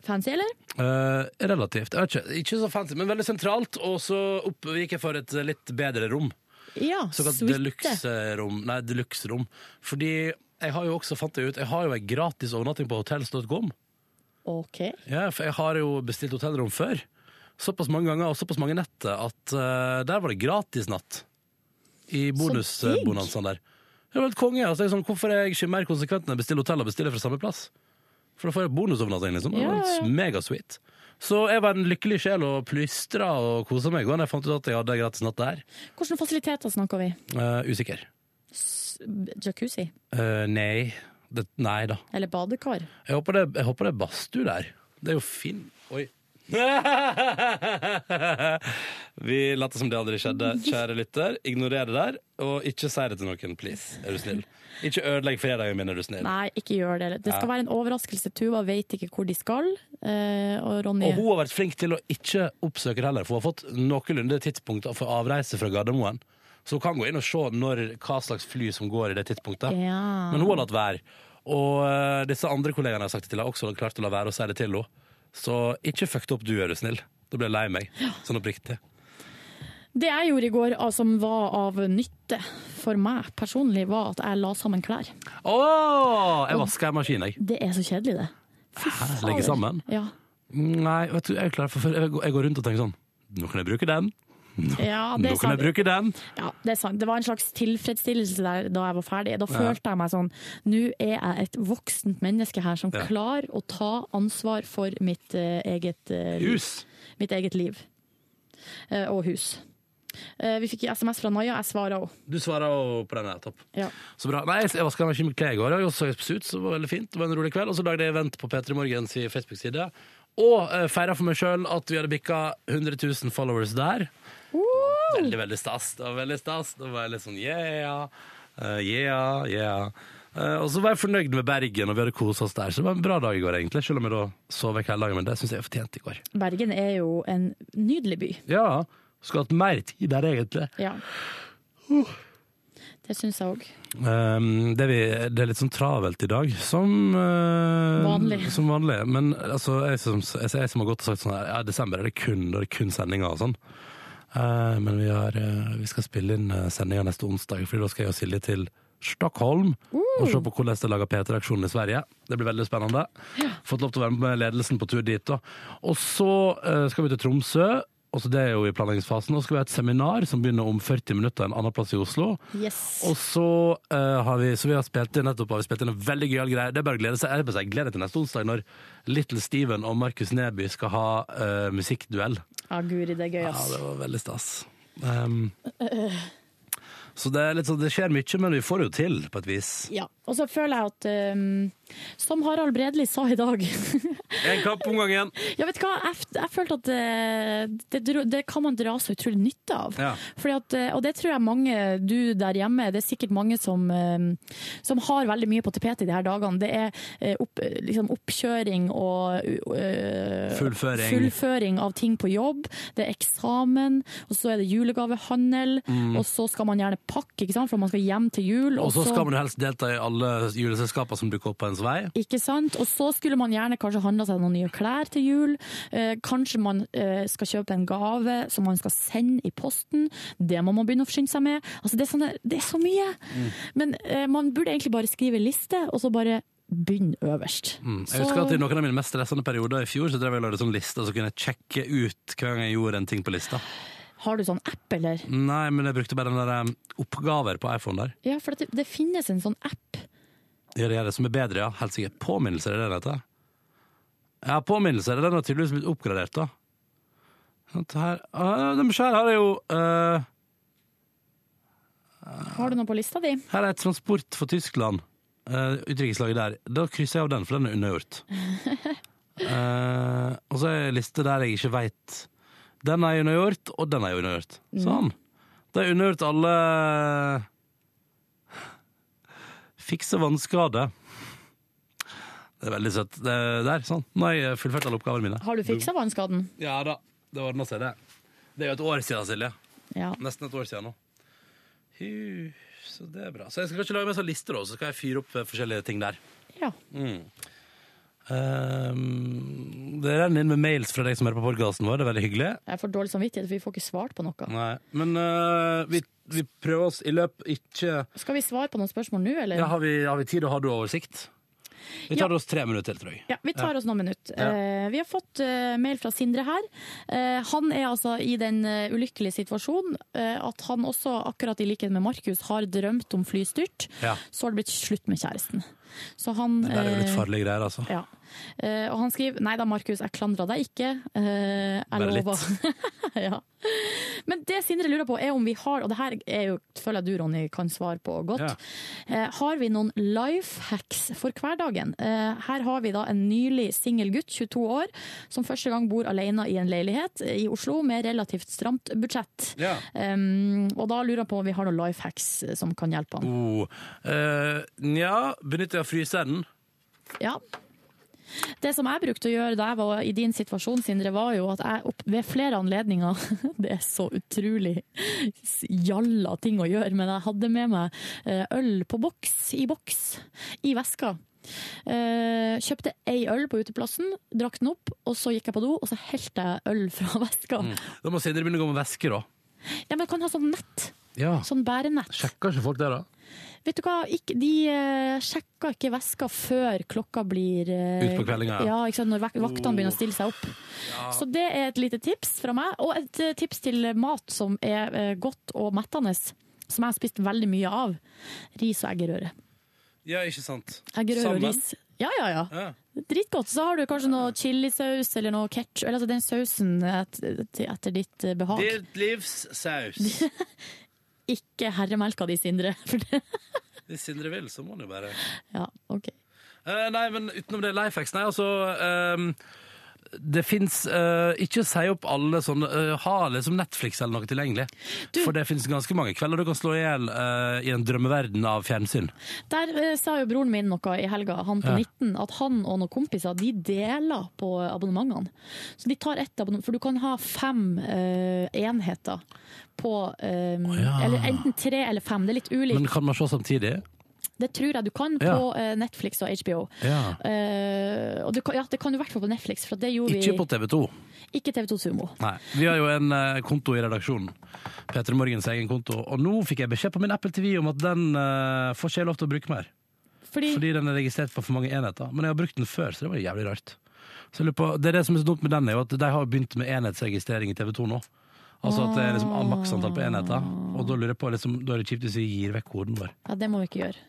Fancy, eller? Eh, relativt. Jeg ikke, ikke så fancy, men veldig sentralt. Og så opp gikk jeg for et litt bedre rom. Ja, Såkalt deluxe-rom. Nei, deluxe-rom. Fordi jeg har jo også, fant det ut, jeg har jo ei gratis overnatting på hotels.com. Ok. Ja, for jeg har jo bestilt hotellrom før. Såpass mange ganger og såpass mange netter at uh, der var det gratis natt. I bonusbonanzaen der. Det var helt konge. Altså, jeg sånn, hvorfor er jeg ikke mer konsekvent enn å bestille hotell og bestille fra samme plass? For da får jeg bonusovernatting, liksom. Ja, ja. Megasweet. Så jeg var en lykkelig sjel og plystra og kosa meg Og jeg fant ut at jeg hadde gratis natt der. Hvilke fasiliteter snakker vi? Uh, usikker. S- Jacuzzi? Uh, nei. Det, nei da. Eller badekar? Jeg håper, det, jeg håper det er badstue der. Det er jo fin Oi. *laughs* Vi later som det aldri skjedde, kjære lytter. Ignorer det der, og ikke si det til noen, please. Er du snill? Ikke ødelegg fredagen min, er du snill. Nei, ikke gjør det. Det skal være en overraskelse. Tuva vet ikke hvor de skal. eh, Og Ronny Og hun har vært flink til å ikke oppsøke det heller, for hun har fått noenlunde tidspunkt for avreise fra Gardermoen. Så hun kan gå inn og se når, hva slags fly som går i det tidspunktet. Ja. Men hun har latt være. Og eh, disse andre kollegene jeg har sagt det til, har også klart å la være å si det til henne. Så ikke fucked opp du, er du snill. Da blir jeg lei meg. Sånn oppriktig. Det jeg gjorde i går ah, som var av nytte for meg personlig, var at jeg la sammen klær. Å! Jeg vasker en maskin, jeg. Det er så kjedelig, det. Hæ? Legge sammen? Ja. Nei, vet du, jeg er klar for jeg går, rundt og tenker sånn Nå kan jeg bruke den. Ja, det Nå kan jeg bruke den. Ja, det er sant. Det var en slags tilfredsstillelse der da jeg var ferdig. Da Ja. følte jeg meg sånn Nå er jeg et voksent menneske her som Ja. klarer å ta ansvar for mitt uh, eget uh. Hus. Mitt eget liv. Uh, og hus. Eh, vi fikk SMS fra Naja, jeg svarer òg. Du svarer òg på den her, topp. Ja. Så bra. Nei, jeg vaska meg ikke med klær i går, jeg så ut, så det var veldig fint. Det var en rolig kveld. Og så lagde jeg event på P3 Morgens i Facebook-side. Og uh, feira for meg sjøl at vi hadde bikka 100 000 followers der. Veldig, veldig stas. Det var veldig stas. Det var litt sånn yeah, uh, yeah, yeah. Eh, og så var jeg fornøyd med Bergen, og vi hadde kosa oss der. Så det var en bra dag i går, egentlig. Selv om jeg da sov vekk hele dagen. Men det syns jeg jeg fortjente i går. Bergen er jo en nydelig by. Ja. Skulle hatt mer tid der, egentlig. Ja. Det syns jeg òg. Um, det, er det er litt sånn travelt i dag, som uh, Vanlig. Som vanlig. Men altså, jeg, som, jeg, jeg som har gått og sagt sånn her, ja, desember er det kun, det er kun sendinger og sånn. Uh, men vi, har, uh, vi skal spille inn uh, sendinger neste onsdag, for da skal jeg og Silje til Stockholm og se på hvordan de lager P3-aksjonen i Sverige. Det blir veldig spennende. Fått lov til å være med ledelsen på tur dit. da. Og så uh, skal vi til Tromsø. Og så Det er jo i planleggingsfasen. Og så skal vi ha et seminar som begynner om 40 minutter en annen plass i Oslo. Yes. Og så uh, har vi så vi har spilt inn nettopp har vi spilt inn en veldig gøyal greie. Det er bare å glede seg. Jeg, gleder meg til neste onsdag når Little Steven og Markus Neby skal ha uh, musikkduell. Ja, guri, det er gøy, ass. Ja, det var veldig stas. Um, så det, er litt sånn, det skjer mye, men vi får det jo til på et vis. Ja. Og så føler jeg at um, Som Harald Bredli sa i dag En kapp om gangen! *laughs* Ja, vet du hva? Jeg, jeg følte at det, det, det kan man dra så utrolig nytte av. Ja. At, og det tror jeg mange, du der hjemme, det er sikkert mange som, eh, som har veldig mye på tapetet i de her dagene. Det er eh, opp, liksom oppkjøring og eh, Fullføring. fullføring av ting på jobb. Det er eksamen, og så er det julegavehandel, Mm. og så skal man gjerne pakke, for man skal hjem til jul. Og så skal man helst delta i alle juleselskaper som dukker opp på ens vei. Ikke sant? Og så skulle man gjerne kanskje handla seg noen nye klær til jul. Eh, kanskje man eh, skal kjøpe en gave som man skal sende i posten. Det må man begynne å forsyne seg med. Altså, det, er sånne, det er så mye! Men eh, man burde egentlig bare skrive liste, og så bare begynne øverst. Mm. Jeg husker at I noen av mine mest stressende perioder i fjor så drev jeg og lagde sånn liste, så kunne jeg sjekke ut hver gang jeg gjorde en ting på lista. Har du sånn app, eller? Nei, men jeg brukte bare den der um, oppgaver på iPhone der. Ja, for det, det finnes en sånn app. Ja, det er det som er bedre, ja. Helt sikkert. Påminnelser er det den heter. Ja, påminnelser. Den har tydeligvis blitt oppgradert, da. Her ah, De her er jo eh, Har du noe på lista di? Her er et transport for Tyskland. Uh, Utenrikslaget der. Da krysser jeg av den, for den er unnagjort. uh, *laughs* og så er det en liste der jeg ikke veit. Den er unnagjort, og den er unnagjort. Sånn. Da er unnagjort alle Fikse vannskade. Det er veldig søtt. Det er der, sånn. Nå har jeg fullført alle oppgavene mine. Har du fiksa vannskaden? Ja da, det ordna seg, det. Det er jo et år siden, Silje. Ja. Nesten et år siden nå. Hu, så det er bra. Så jeg skal kanskje lage meg sånn liste, da, så skal jeg fyre opp eh, forskjellige ting der. Ja. Mm. Um, det renner inn med mails fra deg som hører på podkasten vår. Det er veldig hyggelig. Jeg får dårlig samvittighet, for vi får ikke svart på noe. Nei, Men uh, vi, vi prøver oss i løp ikke Skal vi svare på noen spørsmål nå, eller? ja, har, vi, har vi tid og har du oversikt? Vi tar Ja. oss tre minutter til, tror jeg. Ja, vi tar oss noen minutter. Ja. Uh, vi har fått uh, mail fra Sindre her. Uh, han er altså i den ulykkelige situasjonen at han også, akkurat i likhet med Markus, har drømt om flystyrt. Ja. Så har det blitt slutt med kjæresten. Så han Det der er jo litt farlige greier, altså. Ja. Eh, og han skriver Nei da, Markus, jeg klandrer deg ikke. Eh, jeg Bare litt. *laughs* ja. Men det Sindre lurer på, er om vi har, og det her er jo, føler jeg du, Ronny, kan svare på godt. Ja. Eh, har vi noen life hacks for hverdagen? Her har vi da en nylig singel gutt, 22 år, som første gang bor alene i en leilighet i Oslo med relativt stramt budsjett. Ja. Um, og da lurer jeg på om vi har noen life hacks som kan hjelpe han. Oh. Uh, Nja, benytter jeg fryseren? Ja. Det som jeg brukte å gjøre da jeg var i din situasjon, Sindre, var jo at jeg opp, ved flere anledninger *laughs* Det er så utrolig jalla ting å gjøre, men jeg hadde med meg eh, øl på boks, i boks, i veska. Uh, kjøpte ei øl på uteplassen, drakk den opp, og så gikk jeg på do, og så helte jeg øl *laughs* fra veska. Mm. Da må Sindre begynne å gå med veske, da. Ja, men kan ha sånn nett. Ja. Sånn bærenett. Sjekker ikke folk det, da? Vet du hva, ikke, de eh, sjekker ikke veska før klokka blir eh, Ut på kveldinga, ja. ja. når vaktene begynner å stille seg opp. Så det er et lite tips fra meg, og et eh, tips til mat som er godt og mettende. Som jeg har spist veldig mye av. Ris og eggerøre. Ja, ikke sant. Eggerøre og ris. Ja, ja, ja. Ja. Dritgodt. Så har du kanskje noe chilisaus eller noe ketchup, eller altså den sausen etter, etter ditt eh, behag. Ditt livs saus. *laughs* Ikke herremelka di, Sindre. *laughs* Hvis Sindre vil, så må han jo bare ja, ok. Eh, Nei, men utenom det Lifehacks, nei, altså ehm, det fins Ikke si opp alle sånne uh, Ha liksom Netflix eller noe tilgjengelig. For det fins ganske mange kvelder du kan slå i hjel uh, i en drømmeverden av fjernsyn. Der eh, sa jo broren min noe i helga, han på Ja. 19, at han og noen kompiser de deler på abonnementene. Så de tar ett abonnement, for du kan ha fem eh, enheter på eh, ja. Eller enten tre eller fem, det er litt ulikt. Men kan man se samtidig? Det tror jeg du kan på Ja. eh, Netflix og HBO. Ja. Uh, og du kan, ja, det kan du i hvert fall på Netflix, Ikke vi på TV2. Ikke TV2 Sumo. Nei. Vi har jo en uh, konto i redaksjonen. Peter Morgens egen konto. Og nå fikk jeg beskjed på min Apple TV om at den uh, får ikke jeg lov til å bruke mer. Fordi, Fordi den er registrert på for mange enheter. Men jeg har brukt den før, så det var jævlig rart. På, det er det som er så dumt med den, er jo at de har begynt med enhetsregistrering i TV2 nå. Altså at det er liksom maks antall på enheter. Og da lurer jeg på, liksom, da er det kjipt hvis vi gir vekk koden vår. ja, det må vi ikke gjøre.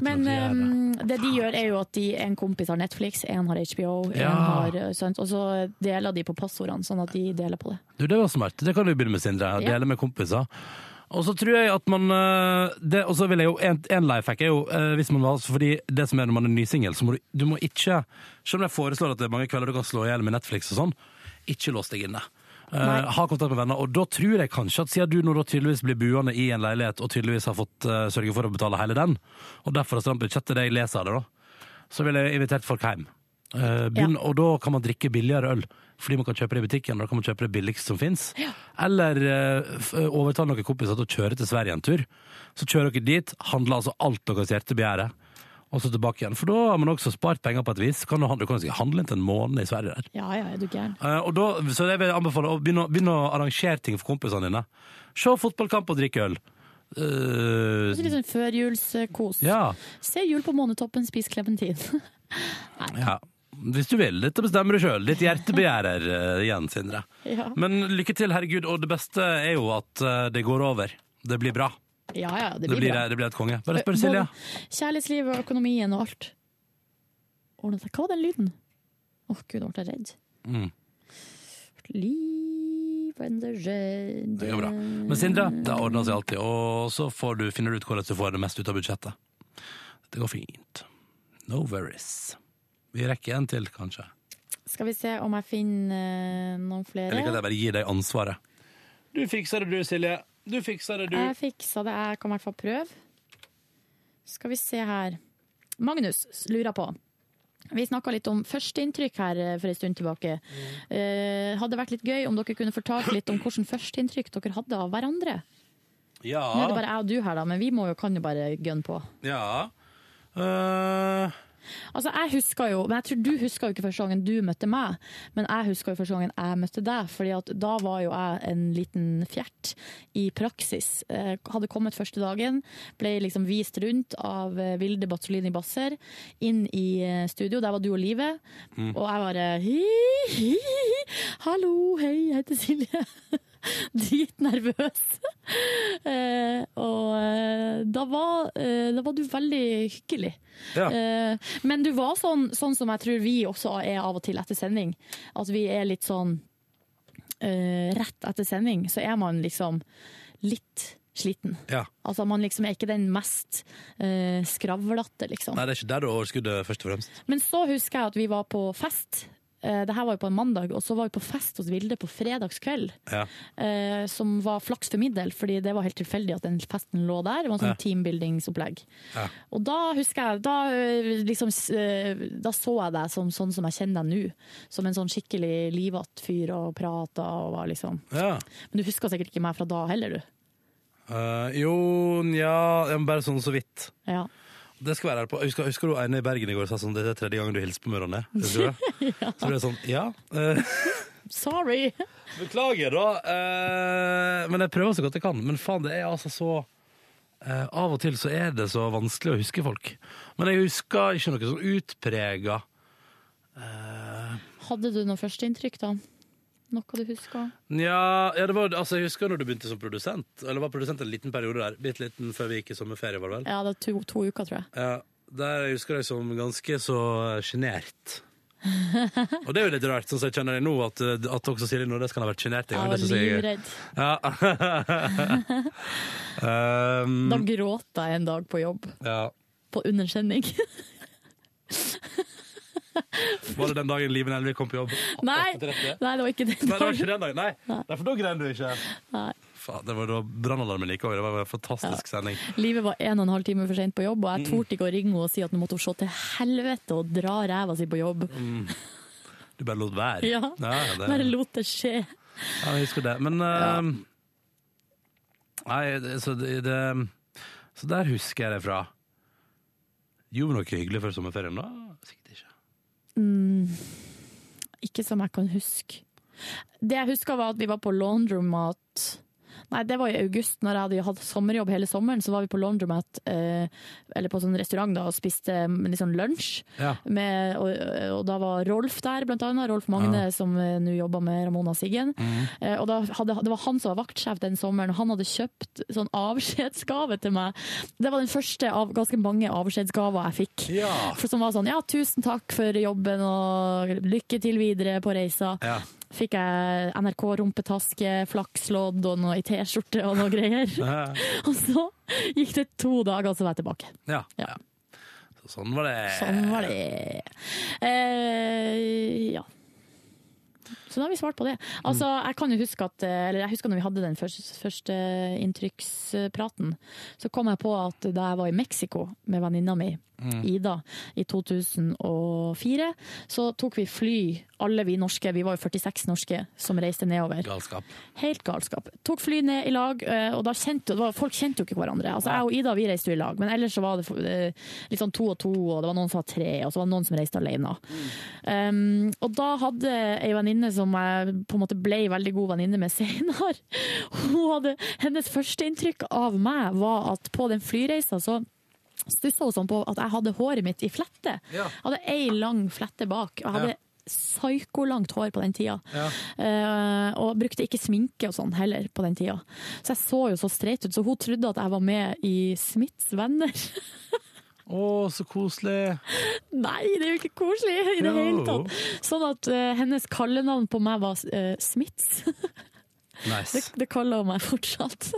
Men um, det. eh, de gjør er jo at de, en kompis har Netflix, en har HBO, en har sånt, og så deler de på passordene, sånn at de deler på det. Du, det var smart. Det kan du begynne med, Sindre. Ja. Dele med kompiser. Og så tror jeg at man eh, det, Og så vil jeg jo En, en life hack er jo eh, hvis man var Fordi det som er når man er nysingel, så må du, du må ikke Selv om jeg foreslår at det er mange kvelder du kan slå i hjel med Netflix og sånn, ikke lås deg inne. Nei. ha kontakt med venner. Og da tror jeg kanskje at siden du nå da tydeligvis blir buende i en leilighet, og tydeligvis har fått uh, sørge for å betale hele den, og derfor har stramt budsjettet det jeg leser av det, da, så ville jeg invitert folk hjem. Eh, begynn, Og da kan man drikke billigere øl, fordi man kan kjøpe det i butikken. og Da kan man kjøpe det billigste som fins. Eller uh, overtale noen kompiser til å kjøre til Sverige en tur. Så kjører dere dit, handler altså alt deres hjerte begjærer, og så tilbake igjen. For da har man også spart penger på et vis. Kan du, handle- du kan sikkert handle inn til en måned i Sverige der. Ja, ja, er du gæren. Eh, og da, så jeg vil anbefale å begynne, begynne å arrangere ting for kompisene dine. Se fotballkamp og drikke øl. Uh, litt sånn førjulskos. ja, Se jul på Månetoppen, spis klementin. *laughs* ja. Hvis du vil. Dette bestemmer du sjøl. Ditt hjerte begjærer uh, igjen, Sindre. ja. Men lykke til, herregud. Og det beste er jo at uh, det går over. Det blir bra. Ja, ja, det Det blir blir, bra. det blir et konge. Bare spør Silja. Kjærlighetslivet og økonomien og alt. Ordnet seg. Hva var den lyden? Å gud, nå ble jeg redd. Mm. Liv and the red Det går bra. Men Sindre, det ordner seg alltid, og så får du, finner du ut hvordan du får det mest ut av budsjettet. Det går fint. No worries. Vi rekker en til, kanskje. Skal vi se om jeg finner noen noen Jeg flere. liker at jeg bare gir deg ansvaret. Du fikser det du, Silje. Du fikser det du. Jeg fiksa det. Jeg kan i hvert fall prøve. Skal vi se her. Magnus lurer på. Vi snakka litt om førsteinntrykk her eh, for en stund tilbake. Eh, hadde vært litt gøy om dere kunne fortalt litt om hvordan førsteinntrykk dere hadde av hverandre. Ja. Nå er det bare jeg og du her, da, men vi jo, kan jo bare gønne på. Ja. Eh, Altså, jeg husker jo, men jeg tror du husker jo ikke første gangen du møtte meg, men jeg husker jo første gangen jeg møtte deg, fordi at da var jo jeg en liten fjert i praksis. Jeg hadde kommet første dagen, ble liksom vist rundt av eh, Vilde Batzolini Basser inn i eh, studio, der var du og Live, Mm. og jeg bare hi, hi, hi, hallo, hei, jeg heter Silje. *laughs* *laughs* Dritnervøs. eh, og eh, da var, eh, da var du veldig hyggelig. Ja. Eh, men du var sånn, sånn som jeg tror vi også er av og til etter sending. At vi er litt sånn Rett etter sending så er man liksom litt sliten. ja. Altså Man liksom er ikke den mest uh, skravlete, liksom. Nei, det er ikke der du har overskuddet, først og fremst. Men så husker jeg at vi var på fest. Eh, Det her var jo på en mandag, og så var vi på fest hos Vilde på fredagskveld. Ja. eh, Som var flaks for min del, fordi det var helt tilfeldig at den festen lå der. Det var en sånn Ja. teambuildingsopplegg. Ja. Og da husker jeg, da, eh, liksom, da så jeg deg som sånn som jeg kjenner deg nå. Som en sånn skikkelig livatt fyr og prata og var liksom Ja. Men du husker sikkert ikke meg fra da heller, du. Uh, jo, nja ja, Bare sånn så vidt. Ja. Det skal være her på. Husker, husker du en i Bergen i går sa sånn Det er tredje gangen du hilser på meg, Ronny? Det? *laughs* Så ble det sånn Ja. eh, *laughs* Sorry! *laughs* Beklager, da. eh, men jeg prøver så godt jeg kan. Men faen, det er altså så eh, Av og til så er det så vanskelig å huske folk. Men jeg husker ikke noe sånn utprega Hadde du noe førsteinntrykk, da? Noe du husker? Nja, ja, det var, altså, jeg husker når du begynte som produsent. Eller var produsent en liten periode der. Bitte liten før vi gikk i sommerferie, var det vel? Ja, det var to, to uker, tror jeg. Ja, der jeg husker jeg som ganske så sjenert. *laughs* Og det er jo litt rart, sånn som jeg kjenner det nå, at, at også Silje Nordnes kan ha vært sjenert. Jeg var livredd. *laughs* Um, Da gråt jeg en dag på jobb. ja. På undersending. *laughs* *laughs* Var det den dagen Live Nelvik kom på jobb? Nei, nei, det var ikke den Nei, det var ikke dagen. den dagen. Nei, Nei for da grein du ikke. Nei. Faen, det var da brannalarmen gikk over. Det var en fantastisk sending. Livet var en og en halv time for sent på jobb, og jeg Mm. torde ikke å ringe henne og si at nå måtte hun se til helvete og dra ræva si på jobb. Mm. Du bare lot være. Ja, det, bare lot det skje. Ja, jeg husker det. Men eh, Nei, det, så, det, det, så der husker jeg det fra. Gjorde vi noe hyggelig før sommerferien da? Mm, ikke som jeg kan huske. Det jeg husker var at vi var på laundromat Nei, det var i august, når jeg hadde hatt sommerjobb hele sommeren. Så var vi på laundromat, eh, eller på sånn restaurant, da, og spiste sånn lunsj. Ja. Med, og, og da var Rolf der, blant annet. Rolf Magne, Ja. som eh, nå jobber med Ramona Siggen. Mm. Eh, og hadde, det var han som var vaktsjef den sommeren, og han hadde kjøpt sånn avskjedsgave til meg. Det var den første av ganske mange avskjedsgaver jeg fikk. For som var sånn ja, tusen takk for jobben og lykke til videre på reisa. Fikk jeg NRK rumpetaske, flakslodd og noe i T-skjorte og noe greier. *laughs* *laughs* Og så gikk det to dager, så var jeg tilbake. Ja. ja. Så sånn var det. Sånn var det. Eh, ja. Så da har vi svart på det. Altså, jeg kan jo huske at, eller jeg husker når vi hadde den første, første så kom jeg på at da jeg var i Mexico med venninna mi, Mm. Ida, i 2004, så tok vi fly, alle vi norske, vi var jo 46 norske som reiste nedover. Galskap. Helt galskap. Tok fly ned i lag, eh, og da kjente, det var, folk kjente jo ikke hverandre. Altså, jeg og Ida vi reiste jo i lag, men ellers så var det eh, litt sånn to og to, og det var noen som var tre, og så var det noen som reiste alene. Um, og da hadde ei venninne som jeg på en måte ble veldig god venninne med senere, *laughs* hadde, hennes førsteinntrykk av meg var at på den flyreisa så stussa hun sånn på at jeg hadde håret mitt i flette. Ja. Jeg hadde ei lang flette bak. og Jeg hadde Ja. psykolangt hår på den tida. Ja. Uh, og brukte ikke sminke og sånn heller på den tida. Så jeg så jo så streit ut, så hun trodde at jeg var med i Smiths venner. *laughs* Å, så koselig. Nei, det er jo ikke koselig i det Jo. hele tatt. Sånn at uh, hennes kallenavn på meg var uh, Smiths. Nice. Det, det kaller hun meg fortsatt.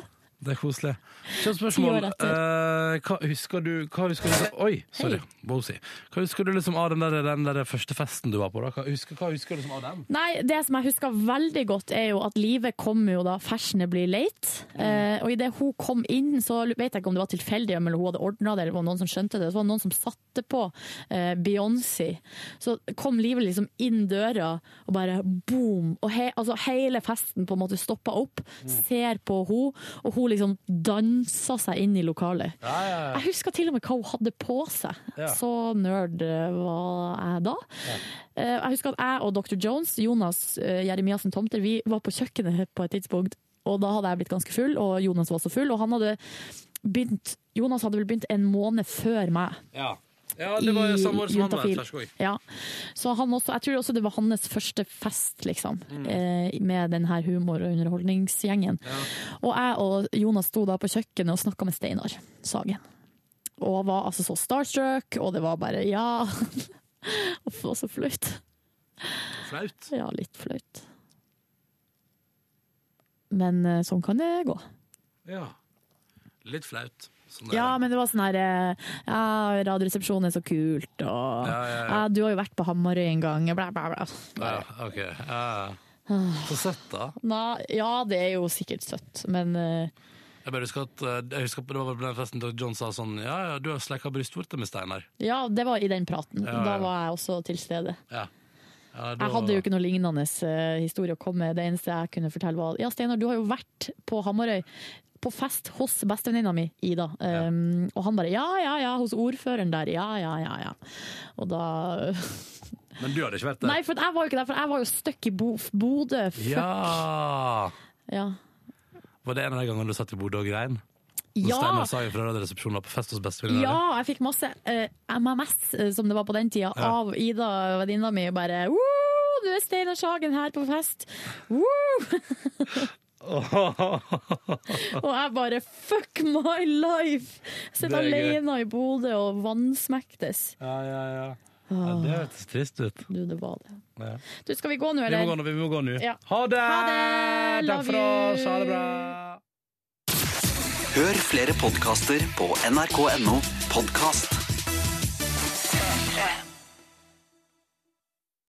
Det er koselig. Kjent spørsmål. Eh, hva husker du hva husker du, Oi, sorry. Bosie. Hva husker du liksom av den der, den der første festen du var på? da? Hva husker, hva husker du liksom av den? Nei, det som jeg husker veldig godt, er jo at livet kommer jo da fashionably late. Eh, og idet hun kom inn, så vet jeg ikke om det var tilfeldig eller hun hadde ordna det, eller var noen som skjønte det. Så var det noen som satte på eh, Beyoncé. Så kom livet liksom inn døra, og bare boom! Og he, altså, hele festen på en måte stoppa opp, ser på henne, og hun liksom dansa seg inn i lokalet. Ja, ja, ja. Jeg husker til og med hva hun hadde på seg. Så nerd var jeg da. Eh, Jeg husker at jeg og Dr. Jones, Jonas eh, Jeremiassen Tomter, vi var på kjøkkenet på et tidspunkt. Og da hadde jeg blitt ganske full, og Jonas var også full. Og han hadde begynt Jonas hadde vel begynt en måned før meg. Ja. Ja, det var i samme år som han var. Ja. Så han også, jeg tror også det var hans første fest, liksom. Mm. Eh, med denne humor- og underholdningsgjengen. Og jeg og Jonas sto da på kjøkkenet og snakka med Steinar Sagen. Og var altså så starstruck, og det var bare ja. Uff, det var så flaut. Flaut. Ja, litt flaut. Men eh, sånn kan det gå. Ja. Litt flaut. Sånn. Ja, men det var sånn her eh, Ja, Radioresepsjonen er så kult, og Ja, ja, ja. du har jo vært på Hamarøy en gang, bla, bla, bla. Ja, ok. Ja. Så søtt, da. Nei, ja, det er jo sikkert søtt, men uh, Jeg husker at jeg husker det var på den festen da John sa sånn Ja, ja, du har slekka brystvorter med Steinar. ja, det var i den praten. Da var jeg også til stede. Ja. Ja, da- Jeg hadde jo ikke noe lignende uh, historie å komme med. Det eneste jeg kunne fortelle var Ja, Steinar, du har jo vært på Hamarøy. På fest hos bestevenninna mi, Ida. Um, og han bare ja, ja, ja, hos ordføreren der. Ja, ja, ja, ja. Og da *laughs* Men du hadde ikke vært der? Nei, for jeg var jo ikke der, for jeg var jo stuck i Bo Bodø. Fuck. Ja! Ja. Var det en av de gangene du satt i Bodø og grein? Når Ja. Steinar Sagen fra Radioresepsjonen var på fest hos bestevenninna Ja, jeg fikk masse uh, MMS, eh, som det var på den tida, Ja. av Ida, venninna mi. og Bare «Woo, du er Steinar Sagen her på fest! Woo! *laughs* og jeg bare fuck my life! Sitter er alene i Bodø og vansmektes. Ja, ja, ja. ja det hørtes trist ut. Du, det var det. Ja. Du, skal vi gå nå, Vi eller? må gå nå. Vi må gå nå. Ja. Ha det! Ha det! Takk for oss. Ha det bra. Hør flere podkaster på nrk.no podkast.